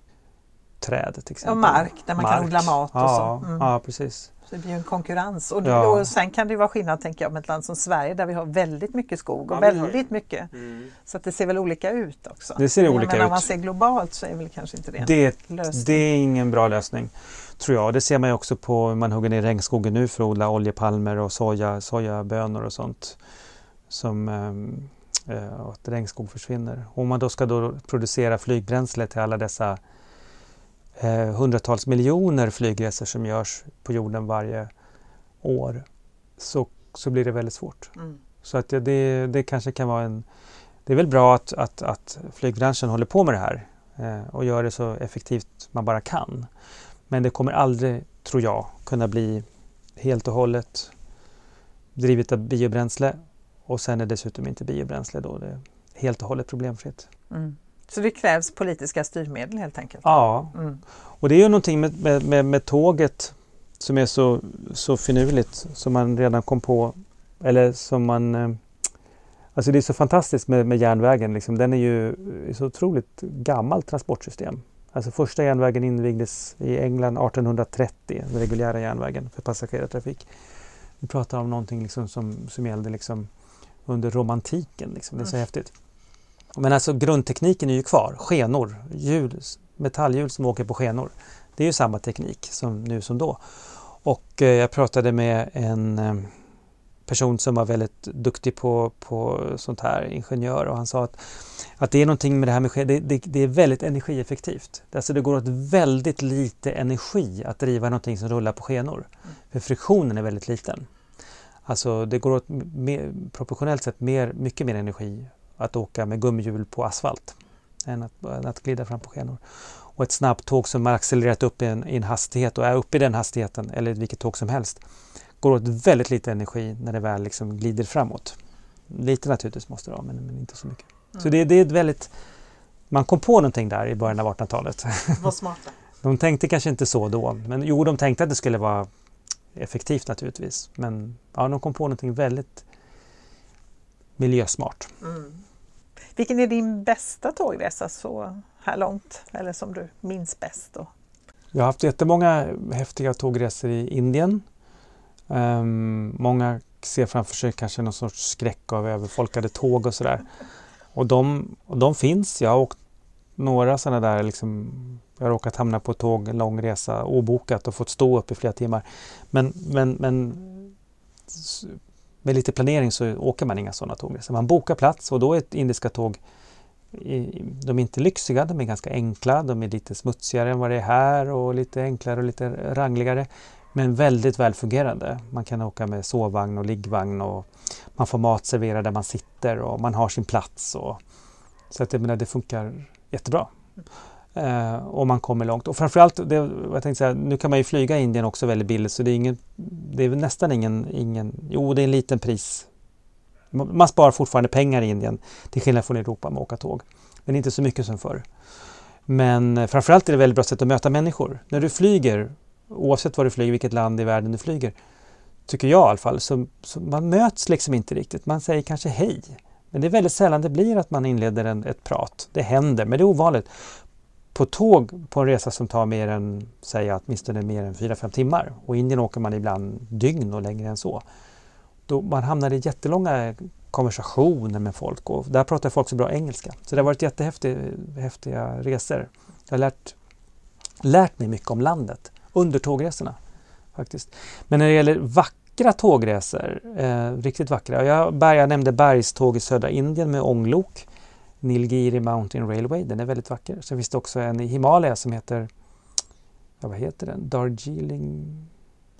träd till exempel. Och mark där man mark. kan odla mat och ja, så. Mm. Ja, precis. Så det blir en konkurrens. Och, ja. och sen kan det vara skillnad tänker jag med ett land som Sverige där vi har väldigt mycket skog och ja, väldigt mycket. Mm. Så att det ser väl olika ut också. Det ser olika men ut. Om man ser globalt så är väl kanske inte det en det, lösning. Det är ingen bra lösning. Tror jag. Det ser man ju också på man hugger ner regnskogen nu för att odla oljepalmer och soja, sojabönor och sånt. Som äh, att regnskog försvinner. Om man då ska då producera flygbränsle till alla dessa eh, hundratals miljoner flygresor som görs på jorden varje år så, så blir det väldigt svårt. Mm. Så att det, det kanske kan vara en... Det är väl bra att, att, att flygbranschen håller på med det här eh, och gör det så effektivt man bara kan. Men det kommer aldrig, tror jag, kunna bli helt och hållet drivet av biobränsle och sen är dessutom inte biobränsle då det är helt och hållet problemfritt. Mm. Så det krävs politiska styrmedel helt enkelt? Ja, mm. och det är ju någonting med, med, med, med, tåget som är så, så finurligt som man redan kom på eller som man eh, Alltså det är så fantastiskt med, med järnvägen. Liksom. Den är ju ett så otroligt gammalt transportsystem. Alltså första järnvägen invigdes i England 1830, den reguljära järnvägen för passagerartrafik. Vi pratar om någonting liksom som, som gällde liksom under romantiken. Liksom. Det är så mm. häftigt. Men alltså grundtekniken är ju kvar. Skenor, hjul, metallhjul som åker på skenor. Det är ju samma teknik som nu som då. Och eh, jag pratade med en eh, person som var väldigt duktig på, på sånt här, ingenjör och han sa att, att det är någonting med det här med det, det, det är väldigt energieffektivt. Alltså det går åt väldigt lite energi att driva någonting som rullar på skenor. För friktionen är väldigt liten. Alltså det går åt mer, proportionellt sett mer, mycket mer energi att åka med gummihjul på asfalt än att, att glida fram på skenor. Och ett snabbtåg som har accelererat upp i en, i en hastighet och är uppe i den hastigheten, eller vilket tåg som helst, går åt väldigt lite energi när det väl liksom glider framåt. Lite naturligtvis måste det vara, men, men inte så mycket. Mm. Så det, det är ett väldigt... Man kom på någonting där i början av 1800-talet. Vad smart. de tänkte kanske inte så då, men jo, de tänkte att det skulle vara effektivt naturligtvis. Men ja, de kom på någonting väldigt miljösmart. Mm. Vilken är din bästa tågresa så här långt? Eller som du minns bäst? Då? Jag har haft jättemånga häftiga tågresor i Indien. Um, många ser framför sig kanske någon sorts skräck av överfolkade tåg och sådär. Och de, och de finns. Jag har åkt några sådana där, liksom, jag har råkat hamna på ett tåg en lång resa obokat och fått stå upp i flera timmar. Men, men, men med lite planering så åker man inga sådana tågresor. Man bokar plats och då är indiska tåg de är inte lyxiga, de är ganska enkla, de är lite smutsigare än vad det är här och lite enklare och lite rangligare. Men väldigt välfungerande. Man kan åka med sovvagn och liggvagn och man får mat serverad där man sitter och man har sin plats. Och, så att jag menar, det funkar jättebra. Eh, om man kommer långt. Och framförallt, det, jag tänkte säga, nu kan man ju flyga i Indien också väldigt billigt så det är, ingen, det är nästan ingen, ingen, jo det är en liten pris. Man sparar fortfarande pengar i Indien till skillnad från Europa med att åka tåg. Men inte så mycket som förr. Men eh, framförallt är det ett väldigt bra sätt att möta människor. När du flyger, oavsett var du flyger, vilket land i världen du flyger, tycker jag i alla fall, så, så man möts liksom inte riktigt. Man säger kanske hej. Men det är väldigt sällan det blir att man inleder en, ett prat. Det händer, men det är ovanligt på tåg på en resa som tar mer än, säg åtminstone mer än 4-5 timmar och i Indien åker man ibland dygn och längre än så. Då man hamnar i jättelånga konversationer med folk och där pratar folk så bra engelska. Så det har varit jättehäftiga resor. Jag har lärt, lärt mig mycket om landet under tågresorna. faktiskt. Men när det gäller vackra tågresor, eh, riktigt vackra. Jag, jag nämnde bergståg i södra Indien med ånglok. Nilgiri Mountain Railway, den är väldigt vacker. Sen finns det också en i Himalaya som heter, ja, vad heter den, Darjeeling?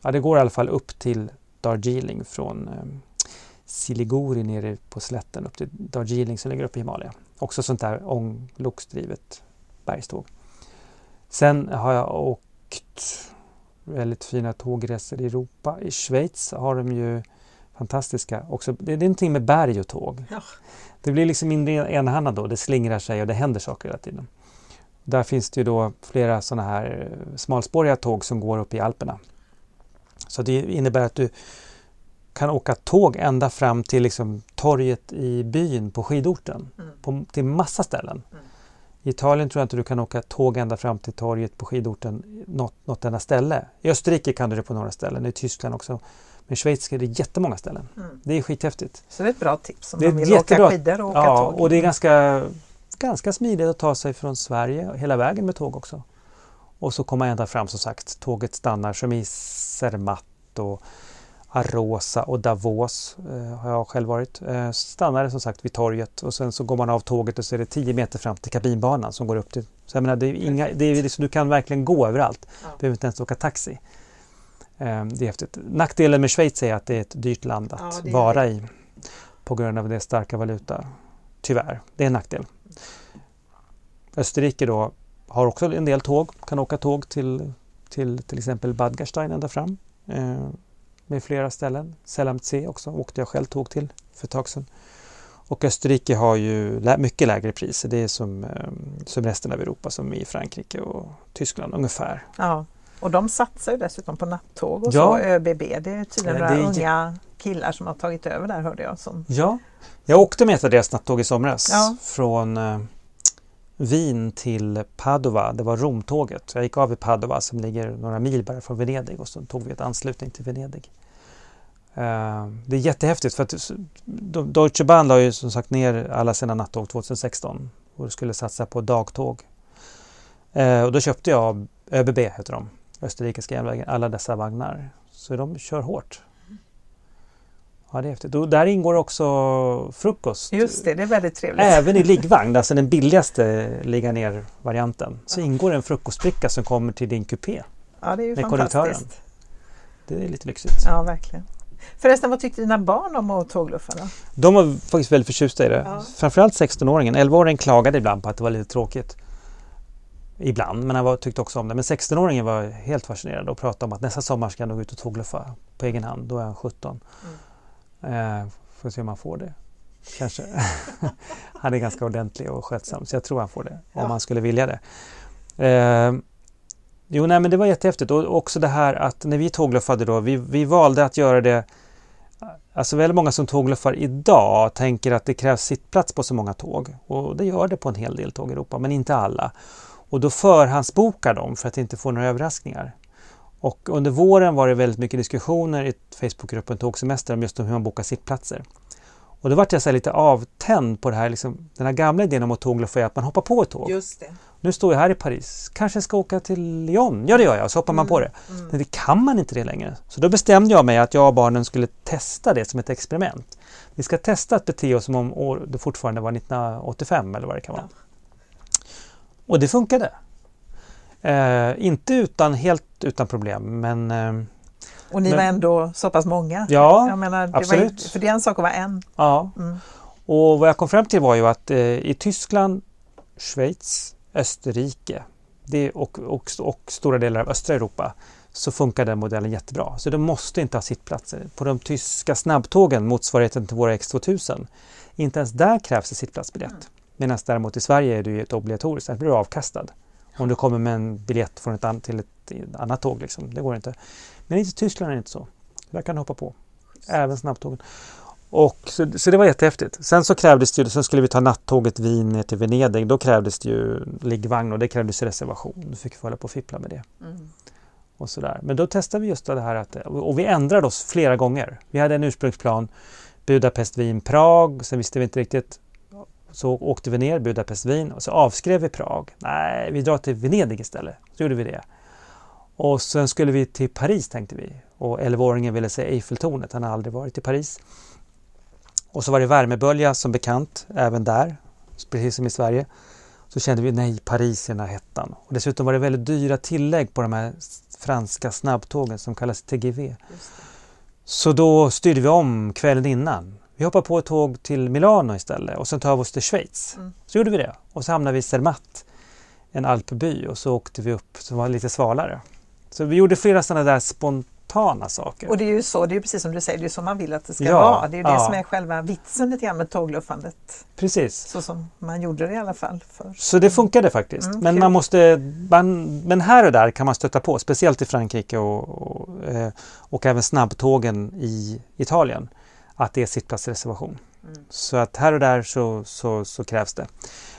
Ja, det går i alla fall upp till Darjeeling från eh, Siliguri nere på slätten upp till Darjeeling som ligger uppe i Himalaya. Också sånt där ångloksdrivet bergståg. Sen har jag åkt väldigt fina tågresor i Europa. I Schweiz har de ju fantastiska också. Det är någonting med berg och tåg. Ja. Det blir liksom mindre enahanda då, det slingrar sig och det händer saker hela tiden. Där finns det ju då flera sådana här eh, smalspåriga tåg som går upp i Alperna. Så det innebär att du kan åka tåg ända fram till liksom torget i byn på skidorten. Mm. På, till massa ställen. Mm. I Italien tror jag inte du kan åka tåg ända fram till torget på skidorten något, något enda ställe. I Österrike kan du det på några ställen, i Tyskland också. Men i Schweiz är det jättemånga ställen. Mm. Det är skithäftigt. Så det är ett bra tips om det man vill jättebra. åka skidor och åka ja, tåg. och det är ganska, ganska smidigt att ta sig från Sverige hela vägen med tåg också. Och så komma ända fram som sagt. Tåget stannar som i Zermatt och Arosa och Davos eh, har jag själv varit. Eh, stannade som sagt vid torget och sen så går man av tåget och så är det 10 meter fram till kabinbanan som går upp till... Så jag menar, det är inga, det är liksom, du kan verkligen gå överallt. Ja. Du behöver inte ens åka taxi. Eh, det är häftigt. Nackdelen med Schweiz är att det är ett dyrt land att ja, vara det. i på grund av dess starka valuta. Tyvärr, det är en nackdel. Österrike då har också en del tåg, kan åka tåg till till, till exempel Bad Gastein ända fram. Eh, med flera ställen. Selamtse också åkte jag själv tåg till för ett tag sedan. Och Österrike har ju lä mycket lägre priser. Det är som, eh, som resten av Europa, som i Frankrike och Tyskland ungefär. Ja, och de satsar ju dessutom på nattåg och ja. så, ÖBB. Det är tydligen några unga killar som har tagit över där hörde jag. Som... Ja, jag åkte med ett av deras nattåg i somras ja. från eh, Wien till Padova. Det var Romtåget. Jag gick av i Padova som ligger några mil bara från Venedig och så tog vi ett anslutning till Venedig. Uh, det är jättehäftigt för att Deutsche Bahn la ju som sagt ner alla sina nattåg 2016 och skulle satsa på dagtåg. Uh, och då köpte jag ÖBB, heter de, Österrikiska järnvägen, alla dessa vagnar. Så de kör hårt. Ja, det är häftigt. Och där ingår också frukost. Just det, det är väldigt trevligt. Även i liggvagn, alltså den billigaste ligga ner-varianten, så ingår en frukostbricka som kommer till din kupé. Ja, det är ju fantastiskt. Det är lite lyxigt. Ja, verkligen. Förresten, vad tyckte dina barn om att tågluffa? Då? De var faktiskt väldigt förtjusta i det. Ja. Framförallt 16-åringen. 11-åringen klagade ibland på att det var lite tråkigt. Ibland, men han var, tyckte också om det. Men 16-åringen var helt fascinerad och pratade om att nästa sommar ska han nog ut och tågluffa på egen hand. Då är han 17. Mm. Eh, får se om han får det. Kanske. han är ganska ordentlig och skötsam så jag tror han får det ja. om han skulle vilja det. Eh, jo, nej, men det var jättehäftigt och också det här att när vi tågluffade då, vi, vi valde att göra det Alltså väldigt många som tågluffar idag tänker att det krävs sittplats på så många tåg och det gör det på en hel del tåg i Europa men inte alla. Och då förhandsbokar de för att inte få några överraskningar. Och under våren var det väldigt mycket diskussioner i Facebookgruppen Tågsemester om just hur man bokar sittplatser. Och då vart jag så lite avtänd på det här, liksom, den här gamla idén om att tågluffa är att man hoppar på ett tåg. Just det. Nu står jag här i Paris, kanske ska åka till Lyon. Ja det gör jag, så hoppar man på det. Mm. Men det kan man inte det längre. Så då bestämde jag mig att jag och barnen skulle testa det som ett experiment. Vi ska testa att bete oss som om år, det fortfarande var 1985 eller vad det kan vara. Och det funkade. Eh, inte utan, helt utan problem men eh, Och ni Men- var ändå så pass många. ja, Jag menar, det Var, absolut. inte- för det är en sak att vara en. ja. Mm. Och vad jag kom fram till var ju att eh, i Tyskland, Schweiz, Österrike det, och, och, och stora delar av östra Europa så funkar den modellen jättebra. Så de måste inte ha sittplatser. På de tyska snabbtågen, motsvarigheten till våra X2000, inte ens där krävs det sittplatsbiljett. Medan däremot i Sverige är det ju ett obligatoriskt, där blir du avkastad. Om du kommer med en biljett från ett till ett annat tåg, liksom. det går inte. Men i Tyskland är det inte så. Där kan du hoppa på. Även snabbtågen. Och, så, så det var jättehäftigt. Sen så krävdes det ju, sen skulle vi ta nattåget Wien ner till Venedig. Då krävdes det ju liggvagn och det krävdes reservation. Då fick vi hålla på och fippla med det. Mm. Och sådär. Men då testade vi just det här att, och vi ändrade oss flera gånger. Vi hade en ursprungsplan Budapest, Wien, Prag. Sen visste vi inte riktigt. Så åkte vi ner Budapest, Wien och så avskrev vi Prag. Nej, vi drar till Venedig istället. Så gjorde vi det. Och sen skulle vi till Paris tänkte vi. Och 11-åringen ville se Eiffeltornet. Han har aldrig varit i Paris. Och så var det värmebölja som bekant även där, precis som i Sverige. Så kände vi nej, Paris i den här hettan. Och dessutom var det väldigt dyra tillägg på de här franska snabbtågen som kallas TGV. Så då styrde vi om kvällen innan. Vi hoppade på ett tåg till Milano istället och sen tar vi oss till Schweiz. Mm. Så gjorde vi det. Och så hamnade vi i Zermatt, en alpby och så åkte vi upp som var lite svalare. Så vi gjorde flera sådana där spontana saker. Och det är ju så, det är precis som du säger, det är så man vill att det ska Ja, vara. Det är ju det ja. som är själva vitsen lite grann med tågluffandet. Precis. Så som man gjorde det i alla fall förr. Så det funkade faktiskt. Mm, men kul. man måste, man, men här och där kan man stöta på, speciellt i Frankrike och, och, eh, och även snabbtågen i Italien, att det är sittplatsreservation. Mm. Så att här och där så, så, så krävs det.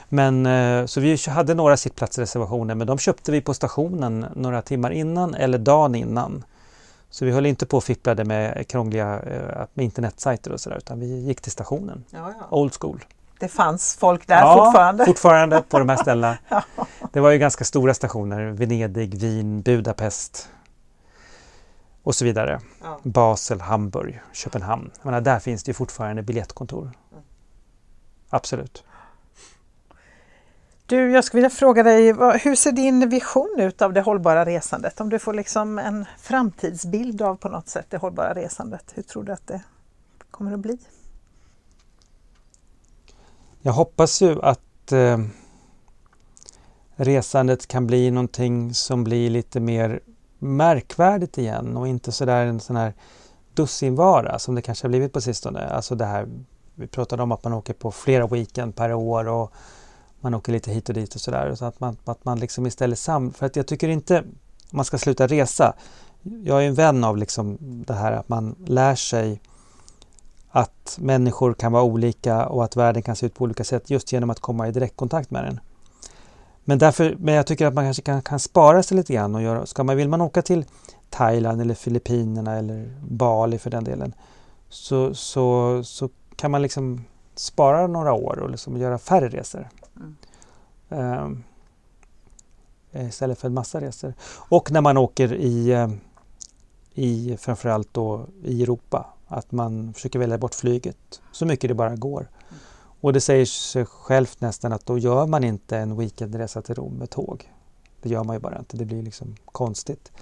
Men eh, så vi hade några sittplatsreservationer men de köpte vi på stationen några timmar innan eller dagen innan. Så vi höll inte på och fipplade med krångliga eh, med internetsajter och sådär utan vi gick till stationen. Ja, ja. Old school. Det fanns folk där fortfarande. fortfarande på de här ställena. Ja. Det var ju ganska stora stationer. Venedig, Wien, Budapest och så vidare. Ja. Basel, Hamburg, Köpenhamn. Jag menar, där finns det fortfarande biljettkontor. Mm. Absolut. Du, jag skulle vilja fråga dig, hur ser din vision ut av det hållbara resandet? Om du får liksom en framtidsbild av på något sätt det hållbara resandet, hur tror du att det kommer att bli? Jag hoppas ju att eh, resandet kan bli någonting som blir lite mer märkvärdigt igen och inte sådär en sån här dussinvara som det kanske har blivit på sistone. Alltså det här, vi pratade om att man åker på flera weekend per år och man åker lite hit och dit och sådär. Så att man, att man liksom istället sam... För att jag tycker inte man ska sluta resa. Jag är en vän av liksom det här att man lär sig att människor kan vara olika och att världen kan se ut på olika sätt just genom att komma i direktkontakt med den. Men, därför, men jag tycker att man kanske kan, kan spara sig lite grann och göra, ska man, vill man åka till Thailand eller Filippinerna eller Bali för den delen så, så, så kan man liksom spara några år och liksom göra färre resor. Mm. Ehm, istället för en massa resor. Och när man åker i, eh, i framförallt då i Europa att man försöker välja bort flyget så mycket det bara går. Och det säger sig självt nästan att då gör man inte en weekendresa till Rom med tåg. Det gör man ju bara inte, det blir liksom konstigt.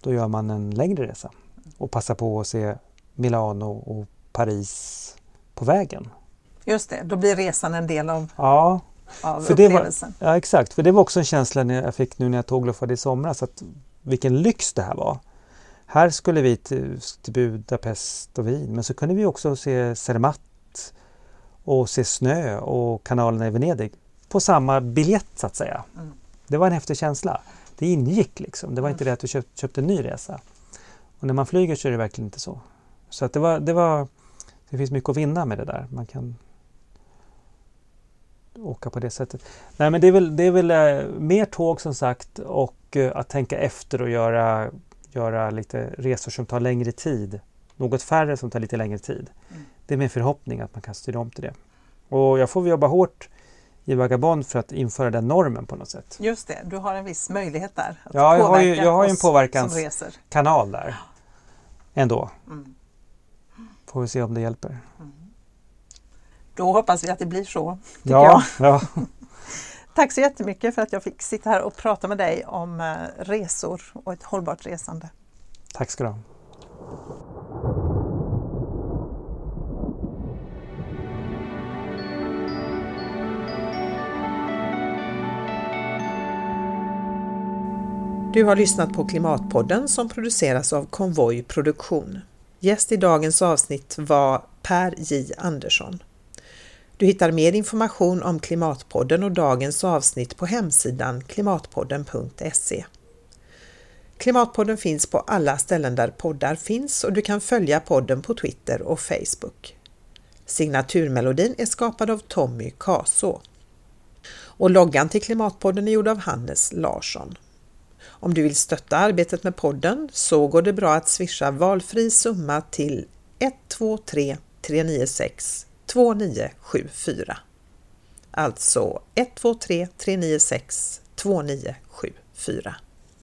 Då gör man en längre resa och passar på att se Milano och Paris på vägen. Just det, då blir resan en del av, Ja, av För det var- upplevelsen. Ja exakt, för det var också en känsla jag fick nu när jag tågluffade i somras att vilken lyx det här var. Här skulle vi till, till Budapest och Wien men så kunde vi också se Zermatt och se snö och kanalerna i Venedig på samma biljett så att säga. Mm. Det var en häftig känsla. Det ingick liksom. Det var inte det att du köpt, köpte en ny resa. Och när man flyger så är det verkligen inte så. Så att det var, det var det finns mycket att vinna med det där. Man kan åka på det sättet. Nej men det är väl, det är väl eh, mer tåg som sagt och eh, att tänka efter och göra, göra lite resor som tar längre tid. Något färre som tar lite längre tid. Mm. Det är min förhoppning att man kan styra om till det. Och jag får jobba hårt i Vagabond för att införa den normen på något sätt. Just det, du har en viss möjlighet där. Att ja, jag har ju, jag har ju en påverkanskanal där. Ändå. Mm. Får vi se om det hjälper. Mm. Då hoppas vi att det blir så. Ja, ja. Tack så jättemycket för att jag fick sitta här och prata med dig om eh, resor och ett hållbart resande. Tack ska du ha. Du har lyssnat på Klimatpodden som produceras av Konvoj Produktion. Gäst i dagens avsnitt var Per J Andersson. Du hittar mer information om Klimatpodden och dagens avsnitt på hemsidan klimatpodden.se. Klimatpodden finns på alla ställen där poddar finns och du kan följa podden på Twitter och Facebook. Signaturmelodin är skapad av Tommy Kaså Och loggan till Klimatpodden är gjord av Hannes Larsson. Om du vill stötta arbetet med podden så går det bra att swisha valfri summa till 123 396 2974. Alltså 123 396 2974.